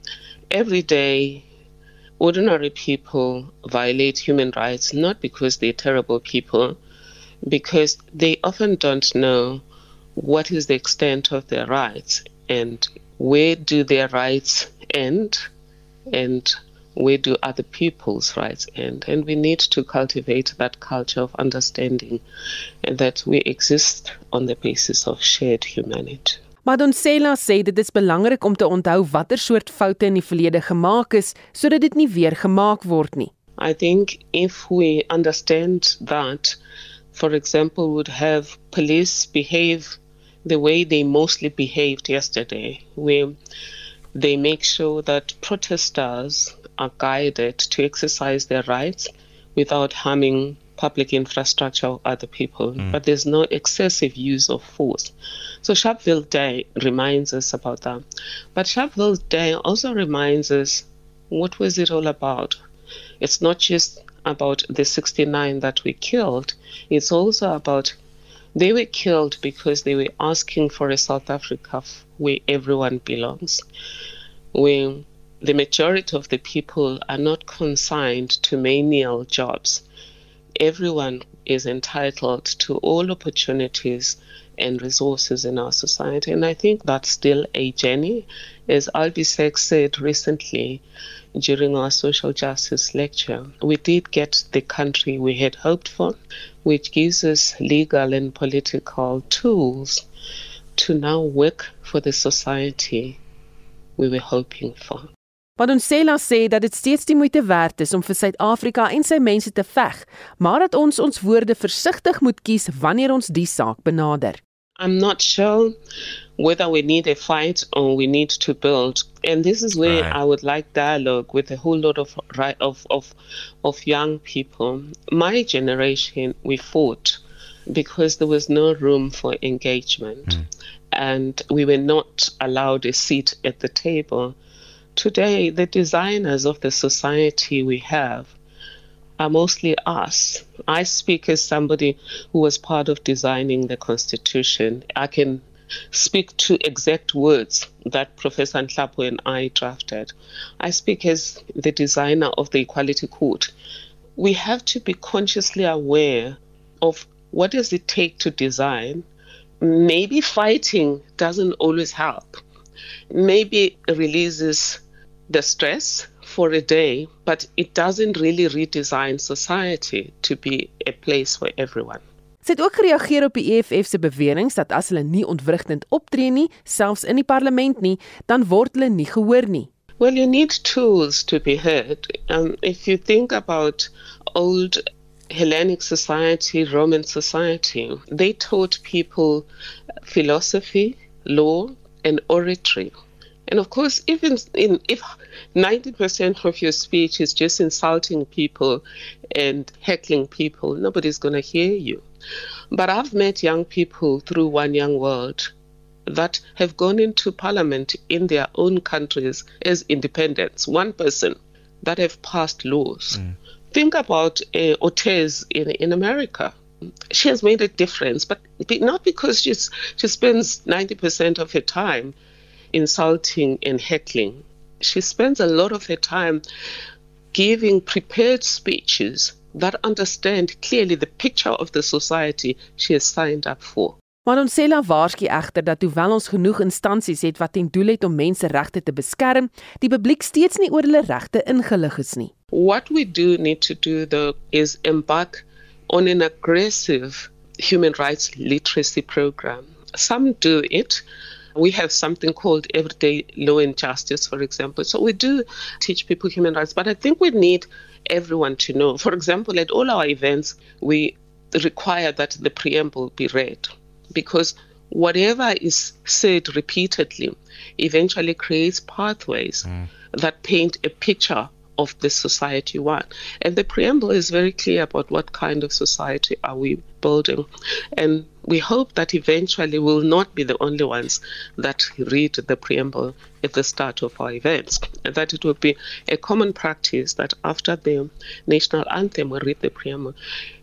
every day ordinary people violate human rights, not because they're terrible people, because they often don't know what is the extent of their rights and where do their rights end and where do other people's rights end? And we need to cultivate that culture of understanding and that we exist on the basis of shared humanity. Madonsela sê dit is belangrik om te onthou watter soort foute in die verlede gemaak is sodat dit nie weer gemaak word nie. I think if we understand that for example would have police behave the way they mostly behaved yesterday where they make sure that protesters are guided to exercise their rights without harming public infrastructure or other people, mm. but there's no excessive use of force. So Sharpeville Day reminds us about that. But Sharpeville Day also reminds us what was it all about? It's not just about the 69 that we killed, it's also about they were killed because they were asking for a South Africa where everyone belongs, where the majority of the people are not consigned to menial jobs. Everyone is entitled to all opportunities and resources in our society. And I think that's still a journey. As Albisek said recently during our social justice lecture, we did get the country we had hoped for, which gives us legal and political tools to now work for the society we were hoping for. Madonsela sê dat dit steeds die moeite werd is om vir Suid-Afrika en sy mense te veg, maar dat ons ons woorde versigtig moet kies wanneer ons die saak benader. I'm not sure whether we need a fight or we need to build. And this is where right. I would like dialogue with a whole lot of of of of young people. My generation, we fought because there was no room for engagement, mm. and we were not allowed a seat at the table. Today, the designers of the society we have are mostly us. I speak as somebody who was part of designing the Constitution. I can speak to exact words that Professor Nhlapo and I drafted. I speak as the designer of the Equality Court. We have to be consciously aware of what does it take to design. Maybe fighting doesn't always help. Maybe releases the stress for a day, but it doesn't really redesign society to be a place for everyone. Sy het ook gereageer op die EFF se beweringe dat as hulle nie ontwrigtend optree nie, selfs in die parlement nie, dan word hulle nie gehoor nie. Well, you need tools to be heard. Um, if you think about old Hellenic society, Roman society, they taught people philosophy, law, and oratory. And of course, even in, if 90% of your speech is just insulting people and heckling people, nobody's going to hear you. But I've met young people through One Young World that have gone into parliament in their own countries as independents, one person, that have passed laws. Mm. Think about uh, Ortez in, in America. She has made a difference, but not because she's, she spends 90% of her time insulting and heckling. She spends a lot of her time giving prepared speeches that understand clearly the picture of the society she has signed up for. Maar ons sê la waarsku egter dat hoewel ons genoeg instansies het wat ten doel het om menseregte te beskerm, die publiek steeds nie oor hulle regte ingelig is nie. What we do need to do though is embark on an aggressive human rights literacy program. Some do it We have something called everyday law and justice, for example. So we do teach people human rights, but I think we need everyone to know. For example, at all our events, we require that the preamble be read because whatever is said repeatedly eventually creates pathways mm. that paint a picture of the society you want. And the preamble is very clear about what kind of society are we building. And we hope that eventually we'll not be the only ones that read the preamble at the start of our events, and that it will be a common practice that after the national anthem we read the preamble.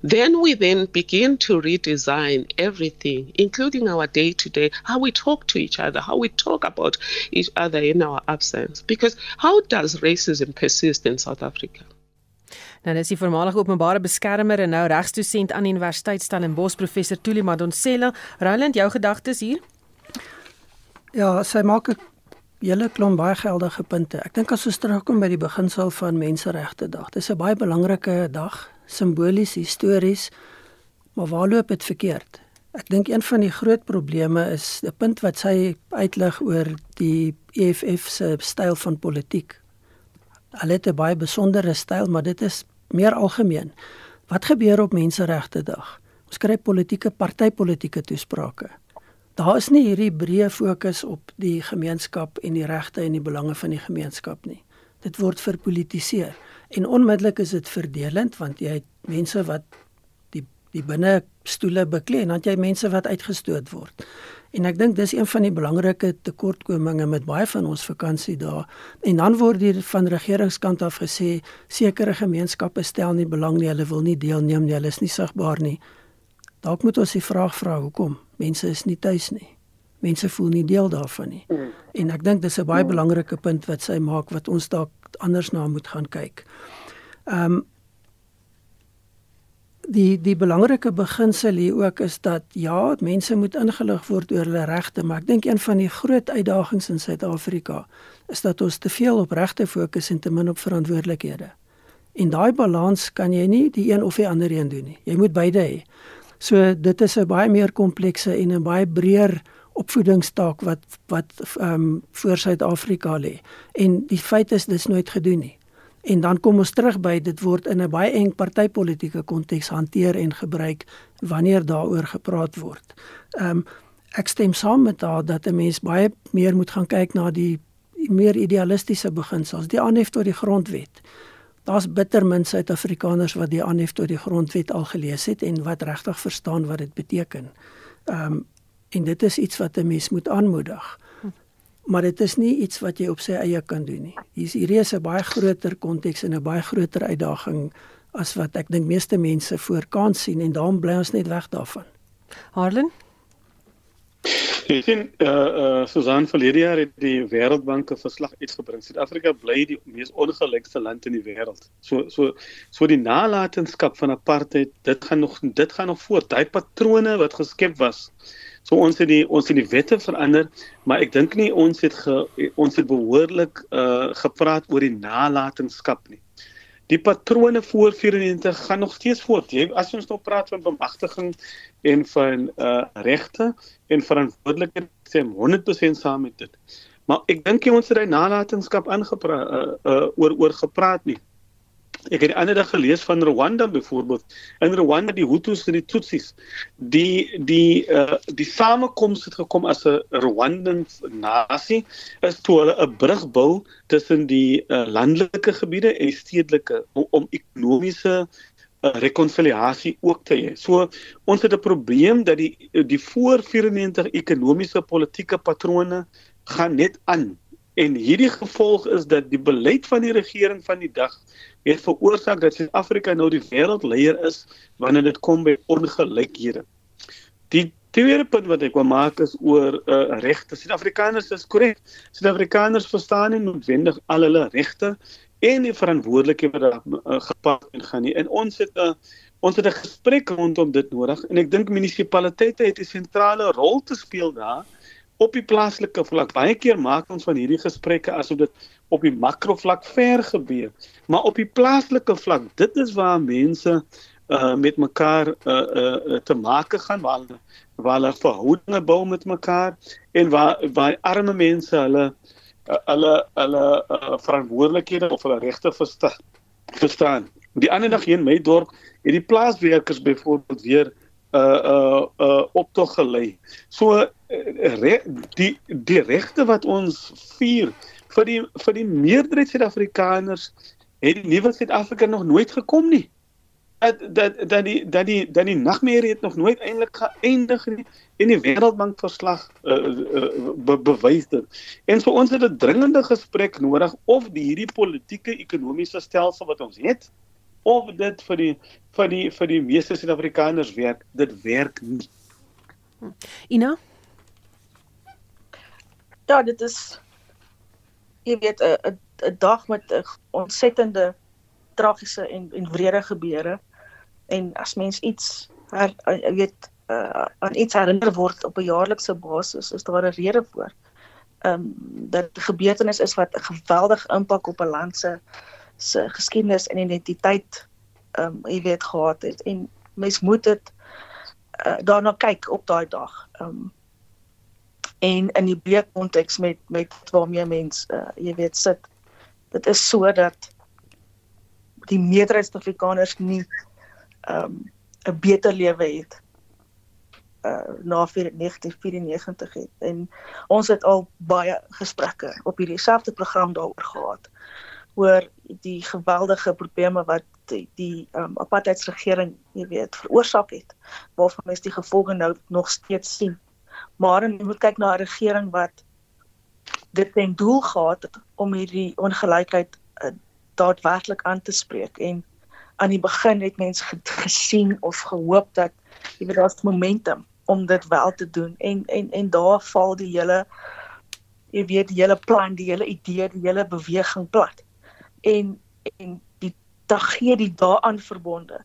Then we then begin to redesign everything, including our day to day, how we talk to each other, how we talk about each other in our absence. Because how does racism persist in South Africa? Nou dis die voormalige openbare beskermer en nou regstosent aan Universiteit Stellenbosch professor Tuli Madonsela. Roland, jou gedagtes hier? Ja, sy maak 'n hele klomp baie geldige punte. Ek dink as ons terugkom by die beginsel van Menseregte Dag. Dis 'n baie belangrike dag, simbolies, histories. Maar waar loop dit verkeerd? Ek dink een van die groot probleme is 'n punt wat sy uitlig oor die EFF se styl van politiek. Hulle het 'n baie besondere styl, maar dit is meer algemeen. Wat gebeur op Menseregte Dag? Ons kry politieke partytetiese toesprake. Daar is nie hierdie breë fokus op die gemeenskap en die regte en die belange van die gemeenskap nie. Dit word verpolitiseer en onmiddellik is dit verdelend want jy het mense wat die die binne stoele beklee en dan jy mense wat uitgestoot word. En ek dink dis een van die belangrike tekortkominge met baie van ons vakansie daar. En dan word hier van regeringskant af gesê sekere gemeenskappe stel nie belang nie, hulle wil nie deelneem nie, hulle is nie sigbaar nie. Dalk moet ons die vraag vra hoekom? Mense is nie tuis nie. Mense voel nie deel daarvan nie. En ek dink dis 'n baie belangrike punt wat sy maak wat ons dalk anders na moet gaan kyk. Ehm um, die die belangrike beginsel hier ook is dat ja, mense moet ingelig word oor hulle regte, maar ek dink een van die groot uitdagings in Suid-Afrika is dat ons te veel op regte fokus en te min op verantwoordelikhede. En daai balans kan jy nie die een of die ander een doen nie. Jy moet beide hê. So dit is 'n baie meer komplekse en 'n baie breër opvoedingstaak wat wat ehm um, voor Suid-Afrika lê. En die feit is dis nooit gedoen nie. En dan kom ons terug by dit word in 'n baie eng partytetiese konteks hanteer en gebruik wanneer daaroor gepraat word. Ehm um, ek stem saam met haar dat 'n mens baie meer moet gaan kyk na die meer idealistiese beginsels, die aanhef tot die grondwet. Daar's bitter min Suid-Afrikaners wat die aanhef tot die grondwet al gelees het en wat regtig verstaan wat dit beteken. Ehm um, en dit is iets wat 'n mens moet aanmoedig. Maar dit is nie iets wat jy op sy eie kan doen nie. Hier's hierdie is 'n baie groter konteks en 'n baie groter uitdaging as wat ek dink meeste mense voor kan sien en daarom bly ons net weg daarvan. Harlan Ek sien eh uh, uh, Susan verlede jaar het die Wêreldbank 'n verslag uitgebring. Suid-Afrika bly die mees ongelykste land in die wêreld. So so so die nalatenskap van apartheid, dit gaan nog dit gaan nog voort. Daai patrone wat geskep was. So ons het die ons het die wette verander, maar ek dink nie ons het ge, ons het behoorlik eh uh, gepraat oor die nalatenskap nie die patrone voor 94 gaan nog steeds voort. Jy as ons nou praat van bemagtiging en van uh regte en verantwoordelikhede, sê 100% saam met dit. Maar ek dink jy ons het hy nalatenskap aangepraat uh, uh oor oor gepraat nie. Ek het die ander dag gelees van Rwanda byvoorbeeld. In Rwanda die Hutus en die Tutsis, die die uh die samekoms het gekom as 'n Rwandan nasie is toe hulle 'n brug bou tussen die uh, landelike gebiede en stedelike om, om ekonomiese uh, rekonsiliasie ook te hê. So ons het 'n probleem dat die die voor 94 ekonomiese politieke patrone gaan net aan En hierdie gevolg is dat die beleid van die regering van die dag het veroorsaak dat Suid-Afrika nou die wêreldleier is wanneer dit kom by ongelykhede. Die tweede punt wat ek wil maak is oor uh, regte. Suid-Afrikaners is korrek. Suid-Afrikaners verstaan nie noodwendig al hulle regte en die verantwoordelikhede wat uh, gepaard en gaan nie. En ons het 'n uh, ons het 'n gesprek rondom dit nodig en ek dink munisipaliteite het 'n sentrale rol te speel daar op die plaaslike vlak. Baie keer maak ons van hierdie gesprekke asof dit op die makrovlak ver gebeur, maar op die plaaslike vlak, dit is waar mense uh met mekaar uh uh te maak gaan waar hulle waar hulle verhoudinge bou met mekaar en waar waar arme mense hulle uh, hulle hulle uh, verantwoordelikhede of hulle regte verstaan verstaan. Die ander dag hier in my dorp het die plaaswerkers byvoorbeeld weer uh uh uh optog gelei. So uh, re, die die regte wat ons vier vir die vir die meerderheid Suid-Afrikaners het die nuwe Suid-Afrika nog nooit gekom nie. Dat dat dat die dat die dat die nagmerrie het nog nooit eintlik geëindig nie en die Wêreldbank verslag uh, uh, be, bewys dit. En so ons het 'n dringende gesprek nodig of die hierdie politieke ekonomiese stelsel wat ons het of dit vir die vir die vir die meeste Suid-Afrikaners werk, dit werk nie. Ina? Ja, dit is jy weet 'n 'n dag met 'n ontsettende tragiese en en wrede gebeure. En as mens iets her, jy weet uh, aan iets herinner word op 'n jaarlikse basis, is daar 'n rede voor. Ehm um, dat gebeurtenis is wat 'n geweldige impak op 'n land se se geskiedenis en identiteit ehm um, jy weet gehad het en mens moet dit uh, daarna kyk op daai dag. Ehm um, en in die breë konteks met met waarmee mens uh, jy weet sit. Dit is sodat die meerderheid Afrikaners nie ehm um, 'n beter lewe het uh na 1994 het en ons het al baie gesprekke op hierdie selfde program daaroor gehad oor die geweldige probleme wat die, die um, apartheidsregering, jy weet, veroorsaak het waarvan mens die gevolge nou nog steeds sien. Maar jy moet kyk na 'n regering wat dit ten doel gehad het om hierdie ongelykheid uh, daadwerklik aan te spreek. En aan die begin het mense gesien of gehoop dat jy weet daar's momentum om dit wel te doen. En en en daar val die hele jy weet die hele plan, die hele idee, die hele beweging plat en en die tragedie daaraan verbonde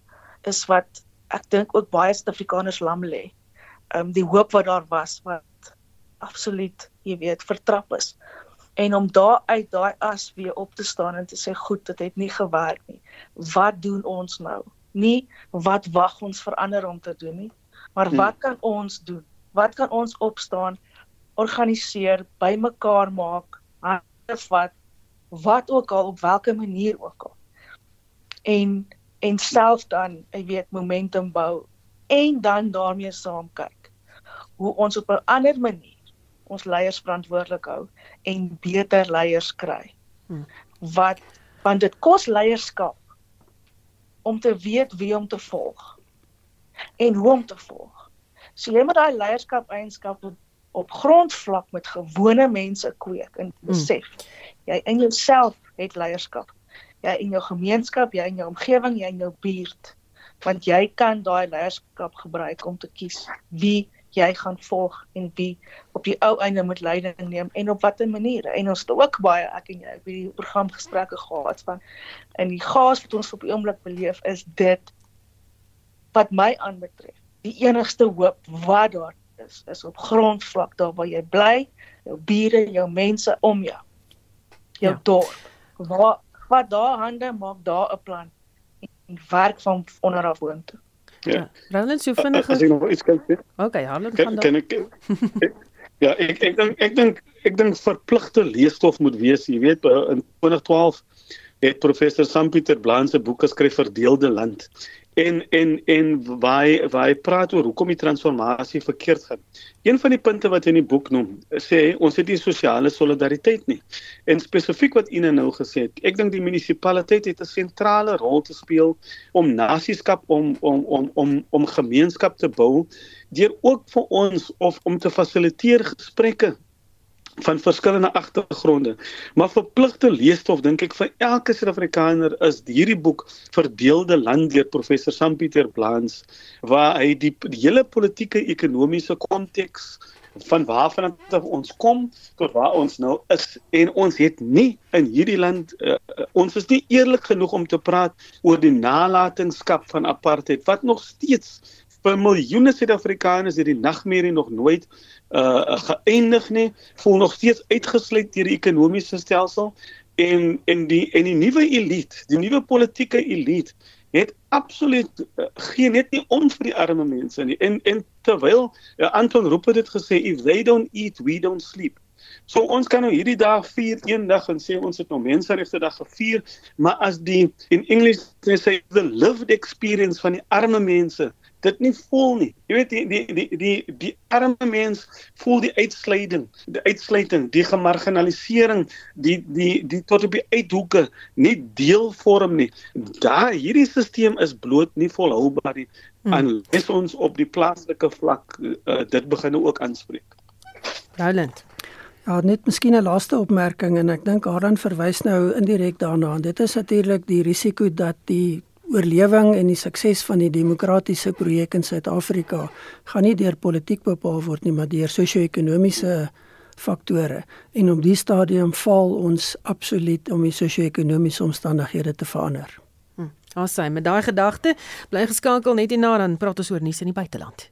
is wat ek dink ook baie Suid-Afrikaners lam lê. Ehm um, die hoop wat daar was wat absoluut, jy weet, vertrap is. En om daar uit daai as weer op te staan en te sê goed, dit het nie gewerk nie. Wat doen ons nou? Nie wat wag ons vir ander om te doen nie, maar hmm. wat kan ons doen? Wat kan ons opstaan? organiseer, bymekaar maak, hande vat, wat ook al op watter manier ook al. En en self dan, jy weet, momentum bou en dan daarmee saam kyk hoe ons op 'n ander manier ons leiers verantwoordelik hou en beter leiers kry. Hmm. Wat want dit kos leierskap om te weet wie om te volg en hoe om te volg. So jy moet daai leierskap eienskappe op, grondvlak met gewone mense kweek en hmm. besef. Hmm. Jy in jouself het leierskap. Jy in jou gemeenskap, jy in jou omgewing, jy in jou buurt. Want jy kan daai leierskap gebruik om te kies wie jy gaan volg en wie op die ou einde moet leiding neem en op watter maniere. En ons het ook baie ek en jy by die program gesprekke gehad van in die gas wat ons op die oomblik beleef is dit wat my aanbetref. Die enigste hoop wat daar is is op grondvlak daar waar jy bly, jou bure, jou mense om jou. Jou ja. dorp. Waar wat daar hande maak daar 'n plan en werk van onder af woontoe. Ja. Roland, so vinnig. As ek nog iets kan sê. Okay, Roland gaan dan. Kan ek Ja, ek ek dink ek dink ek dink verpligte leesstof moet wees, jy weet, in 2012 het professor Sampieter Blaan se boek geskryf Verdeelde Land en en en waar waar praat oor hoekom die transformasie verkeerd gaan. Een van die punte wat in die boek noem, sê ons het nie sosiale solidariteit nie. En spesifiek wat Ina nou gesê het, ek dink die munisipaliteit het 'n sentrale rol te speel om nasieskap om om om om om gemeenskap te bou deur ook vir ons of om te fasiliteer gesprekke van verskillende agtergronde. Maar verpligte leesstof dink ek vir elke Suid-Afrikaner is hierdie boek Verdeelde Land deur professor Sam Pieter Blans waar hy die, die hele politieke ekonomiese konteks van waarvan ons kom tot waar ons nou is en ons het nie in hierdie land uh, ons is nie eerlik genoeg om te praat oor die nalatenskap van apartheid wat nog steeds vir miljoene Suid-Afrikaners hierdie nagmerrie nog nooit uh geëindig nie, voel nog steeds uitgesluit deur die ekonomiese stelsel en en die en die nuwe elite, die nuwe politieke elite het absoluut uh, geen net nie om vir die arme mense nie. En en terwyl uh, Anton het dit gesê if they don't eat, we don't sleep. So ons kan nou hierdie dag vier een dag en sê ons het nou menseregte dag gevier, maar as die in Engels sê the lived experience van die arme mense dit nie voel nie. Jy weet die die die die die arme mens voel die uitsluiting, die uitsluiting, die gemarginalisering, die die die tot op die uithoeke nie deel vorm nie. Daai hierdie stelsel is bloot nie volhoubaar nie. Hmm. Unless ons op die plaaslike vlak uh, dit begin ook aanspreek. Roland Ja, net miskien 'n laaste opmerking en ek dink Aran verwys nou indirek daarna. Dit is natuurlik die risiko dat die oorlewing en die sukses van die demokratiese projek in Suid-Afrika gaan nie deur politiek bepaal word nie, maar deur sosio-ekonomiese faktore. En op die stadium val ons absoluut om die sosio-ekonomiese omstandighede te verander. Hm. Asai, met daai gedagte, bly geskakel net hierna dan praat ons oor nuus in die buiteland.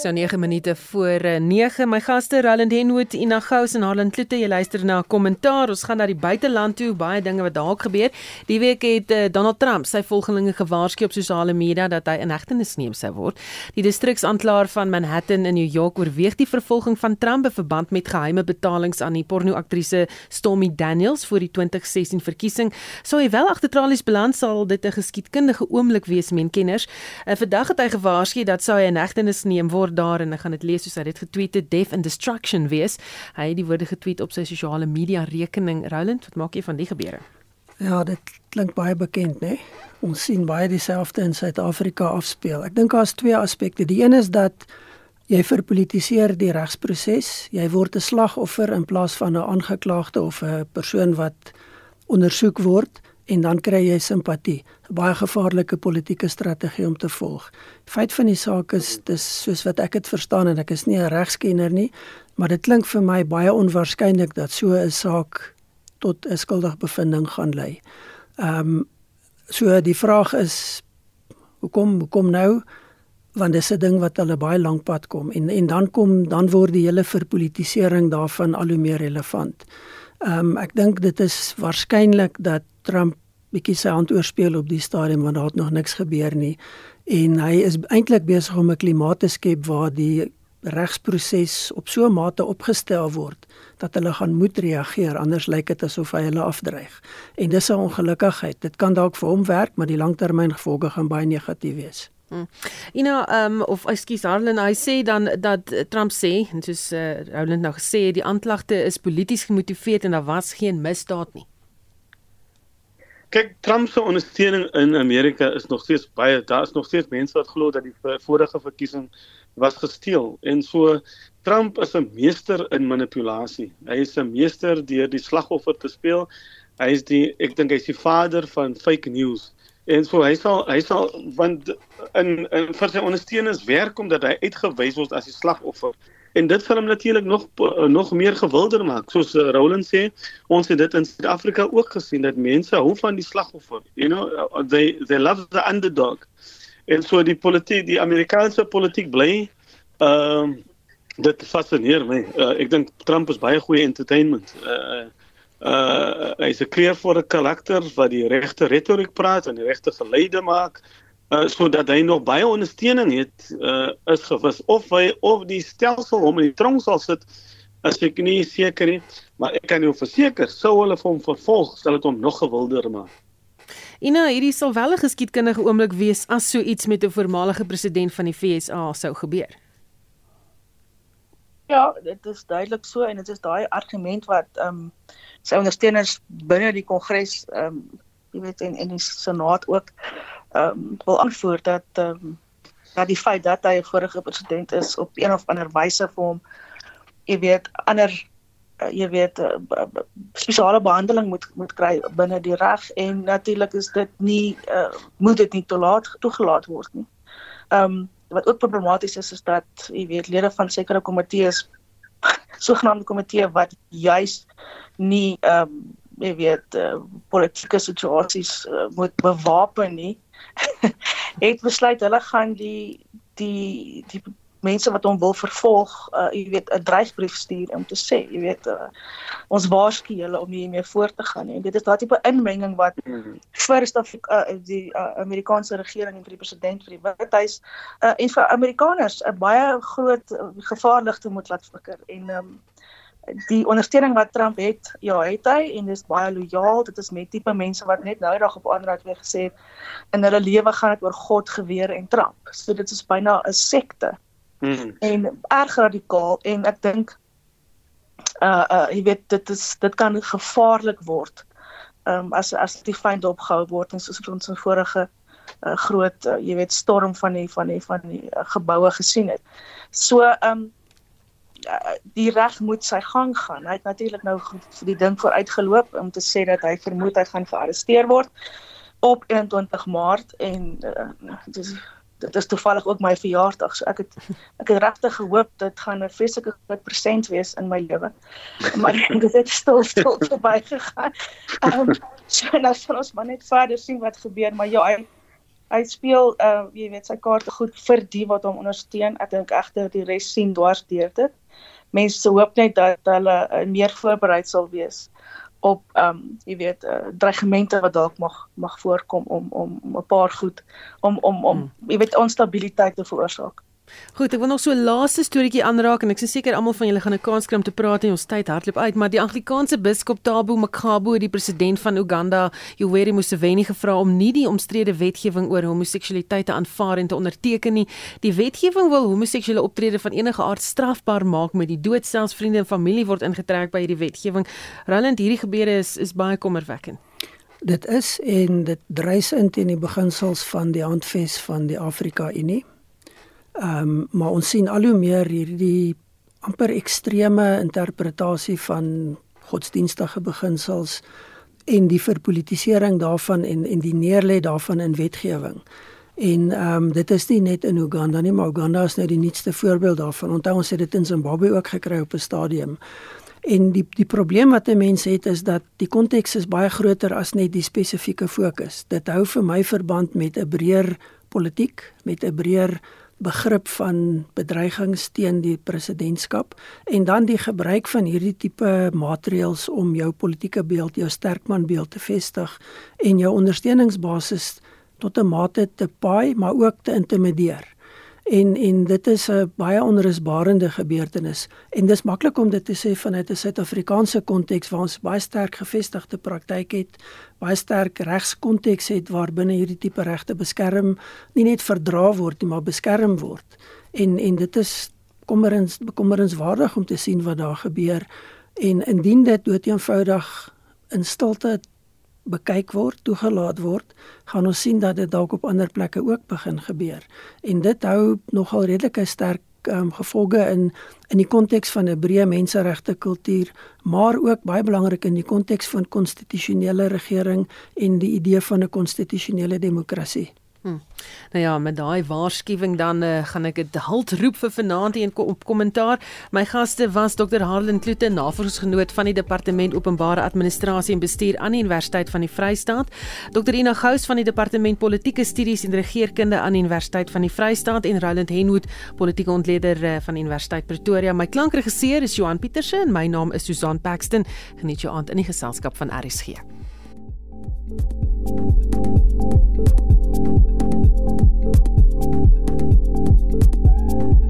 So 9 minute voor 9. Eh, My gaste Roland Henwood, Ina Gous en Harlan Klute. Jy luister na 'n kommentaar. Ons gaan na die buiteland toe, baie dinge wat daar gebeur. Die week het uh, Donald Trump sy volgelinge gewaarsku op sosiale media dat hy in hegtenis neem sou word. Die distriksaanklaer van Manhattan in New York oorweeg die vervolging van Trump in verband met geheime betalings aan die pornoaktrise Stormy Daniels vir die 2016 verkiesing. Sou hy wel agter tralies beland sal dit 'n geskiedkundige oomblik wees, meen kenners. Uh, vandag het hy gewaarsku dat sou hy in hegtenis neem word word daar en ek gaan dit lees soos hy dit getweet het Death and Destruction wees. Hy het die woorde getweet op sy sosiale media rekening. Roland, wat maak jy van die gebeure? Ja, dit klink baie bekend, né? Ons sien baie dieselfde in Suid-Afrika afspeel. Ek dink daar's twee aspekte. Die een is dat jy verpolitiseer die regsproses. Jy word 'n slagoffer in plaas van 'n aangeklaagde of 'n persoon wat ondersoek word en dan kry jy simpatie. 'n Baie gevaarlike politieke strategie om te volg. Feit van die saak is dis soos wat ek dit verstaan en ek is nie 'n regskenner nie, maar dit klink vir my baie onwaarskynlik dat so 'n saak tot 'n skuldige bevinding gaan lei. Ehm um, so die vraag is hoekom hoekom nou? want dis 'n ding wat hulle baie lank pad kom en en dan kom dan word die hele verpolitisering daarvan al hoe meer relevant. Ehm um, ek dink dit is waarskynlik dat Trump bietjie sy hand oorspeel op die stadium want daar het nog niks gebeur nie. En hy is eintlik besig om 'n klimaat te skep waar die regsproses op so 'n mate opgestel word dat hulle gaan moet reageer anders lyk dit asof hy hulle afdreig. En dis 'n ongelukkigheid. Dit kan dalk vir hom werk, maar die langtermyngevolge gaan baie negatief wees. Hmm. You know, um of ekskuus Harlan, hy sê dan dat Trump sê, en soos uh, Roland nou gesê het, die aanklagte is polities gemotiveerd en daar was geen misdaad nie. Kyk, Trump se ondersteuning in Amerika is nog steeds baie. Daar is nog steeds mense wat glo dat die vorige verkiesing was gesteel. En so Trump is 'n meester in manipulasie. Hy is 'n meester deur die slagoffer te speel. Hy is die ek dink hy's die vader van fake news. En so hy sal hy sal want in in vir sy ondersteuners werk omdat hy uitgewys word as die slagoffer. En dit sal hom natuurlik nog nog meer gewilder maak. Soos uh, Roland sê, ons het dit in Suid-Afrika ook gesien dat mense hou van die slagoffer. You know, uh, they they love the underdog. En so die politiek, die Amerikaanse politiek bly ehm uh, dit fascineer my. Uh, ek dink Trump is baie goeie entertainment. Uh uh hy's 'n kleurvolle karakter wat die regte retoriek praat en die regte geleide maak uh sodat hy nog baie ondersteuning het uh is gewis of hy of die stelsel hom in die tronk sal sit as ek nie seker nie maar ek kan jou verseker sou hulle hom vervolg sal dit hom nog gewilder maak Ina, hierdie sal wel 'n geskiedkundige oomblik wees as so iets met 'n voormalige president van die FSA sou gebeur. Ja, dit is duidelik so en dit is daai argument wat ehm um, sy ondersteuners binne die kongres ehm um, jy weet en en die senaat ook ehm um, wil aanvoer dat ehm um, dat die feit dat hy 'n vorige president is op een of ander wyse vir hom jy weet ander uh, jy weet uh, spesiale behandeling moet moet kry binne die reg en natuurlik is dit nie uh, moet dit nie toelaat toegelaat word nie. Ehm um, wat ook problematies is is dat jy weet lede van sekere komitees <laughs> sogenaamde komitee wat juis nie ehm um, jy weet uh, politieke situasies uh, moet bewapen nie <laughs> het besluit hulle gaan die die die mense wat hom wil vervolg, uh, jy weet 'n dreigbrief stuur om te sê, jy weet uh, ons waarsku julle om hiermee voort te gaan en dit is daai tipe inmenging wat hmm. vir Suid-Afrika uh, die uh, Amerikaanse regering en vir die president vir die Withuis uh, en vir Amerikaners 'n baie groot uh, gevaarligte moet laat flikker en um, die ondersteuning wat Trump het, ja, het hy en dis baie lojaal. Dit is met tipe mense wat net nou dag op het weer gesê in hulle lewe gaan dit oor God, geweer en Trump. So dit is byna 'n sekte. Mm. En erg radikaal en ek dink uh uh jy weet dit is dit kan gevaarlik word. Ehm um, as as die vyand opgehou word en soos ons in vorige uh, groot uh, jy weet storm van die van die van die uh, geboue gesien het. So ehm um, Eh, die reg moet sy gang gaan. Hy het natuurlik nou vir die ding vooruitgeloop om te sê dat hy vermoed hy gaan gearresteer word op 21 Maart en uh, dit is dit is toevallig ook my verjaarsdag. So ek het ek het regtig gehoop dit gaan 'n vreeslike groot persent wees in my lewe. Maar <laughs> dit het stil stil verby gegaan. Ehm um, so nou sal ons maar net verder sien wat gebeur, maar ja, hy hy speel uh jy weet sy kaarte goed vir die wat hom ondersteun. Ek dink egter die res sien dwars deur dit mense hoop net dat hulle uh, meer voorberei sal wees op ehm um, jy weet uh, dreigemente wat dalk mag mag voorkom om om 'n paar goed om om om hmm. jy weet onstabiliteit te veroorsaak. Goed, ek wil nog so 'n laaste storieetjie aanraak en ek is seker almal van julle gaan 'n kans kry om te praat en ons tyd hardloop uit, maar die Anglikaanse biskop Tabo Makgabo het die president van Uganda, Yoweri Museveni gevra om nie die omstrede wetgewing oor homoseksualiteit te aanvaar en te onderteken nie. Die wetgewing wil homoseksuele optrede van enige aard strafbaar maak met die dood selfs vriende en familie word ingetrek by hierdie wetgewing. Roland, hierdie gebeure is is baie kommerwekkend. Dit is en dit dreis in teen die beginsels van die handves van die Afrika Unie. Ehm um, maar ons sien al hoe meer hierdie amper ekstreme interpretasie van godsdienstige beginsels en die verpolitisering daarvan en en die neerlê daarvan in wetgewing. En ehm um, dit is nie net in Uganda nie, maar Uganda is nou die nuutste voorbeeld daarvan. Onthou ons het dit in Zimbabwe ook gekry op 'n stadium. En die die probleem wat 'n mens het is dat die konteks is baie groter as net die spesifieke fokus. Dit hou vir my verband met 'n breër politiek, met 'n breër begrip van bedreigings teen die presidentskap en dan die gebruik van hierdie tipe maatreëls om jou politieke beeld, jou sterkman beeld te vestig en jou ondersteuningsbasis tot 'n mate te paai, maar ook te intimideer. En en dit is 'n baie onrusbarende gebeurtenis en dis maklik om dit te sê vanuit 'n Suid-Afrikaanse konteks waar ons baie sterk gevestigde praktyk het, baie sterk regskonteks het waar binne hierdie tipe regte beskerm nie net verdra word nie, maar beskerm word. En en dit is kommerens bekommerenswaardig om te sien wat daar gebeur en indien dit dood eenvoudig in stilte bekyk word, toegelaat word, gaan ons sien dat dit dalk op ander plekke ook begin gebeur. En dit hou nogal redelike sterk um, gevolge in in die konteks van 'n breë menseregte kultuur, maar ook baie belangrik in die konteks van konstitusionele regering en die idee van 'n konstitusionele demokrasie. Hmm. Nou ja, met daai waarskuwing dan uh, gaan ek dit halt roep vir vanaand hier in op kommentaar. My gaste was Dr. Harlan Kloete, navorsingsgenoot van die Departement Openbare Administrasie en Bestuur aan die Universiteit van die Vrystaat, Dr. Ina Gous van die Departement Politieke Studies en Regeringskunde aan die Universiteit van die Vrystaat en Roland Henwood, politieke ontleder uh, van Universiteit Pretoria. My klankregisseur is Johan Pieterse en my naam is Susan Paxton. Geniet jou aand in die geselskap van RSG. thank you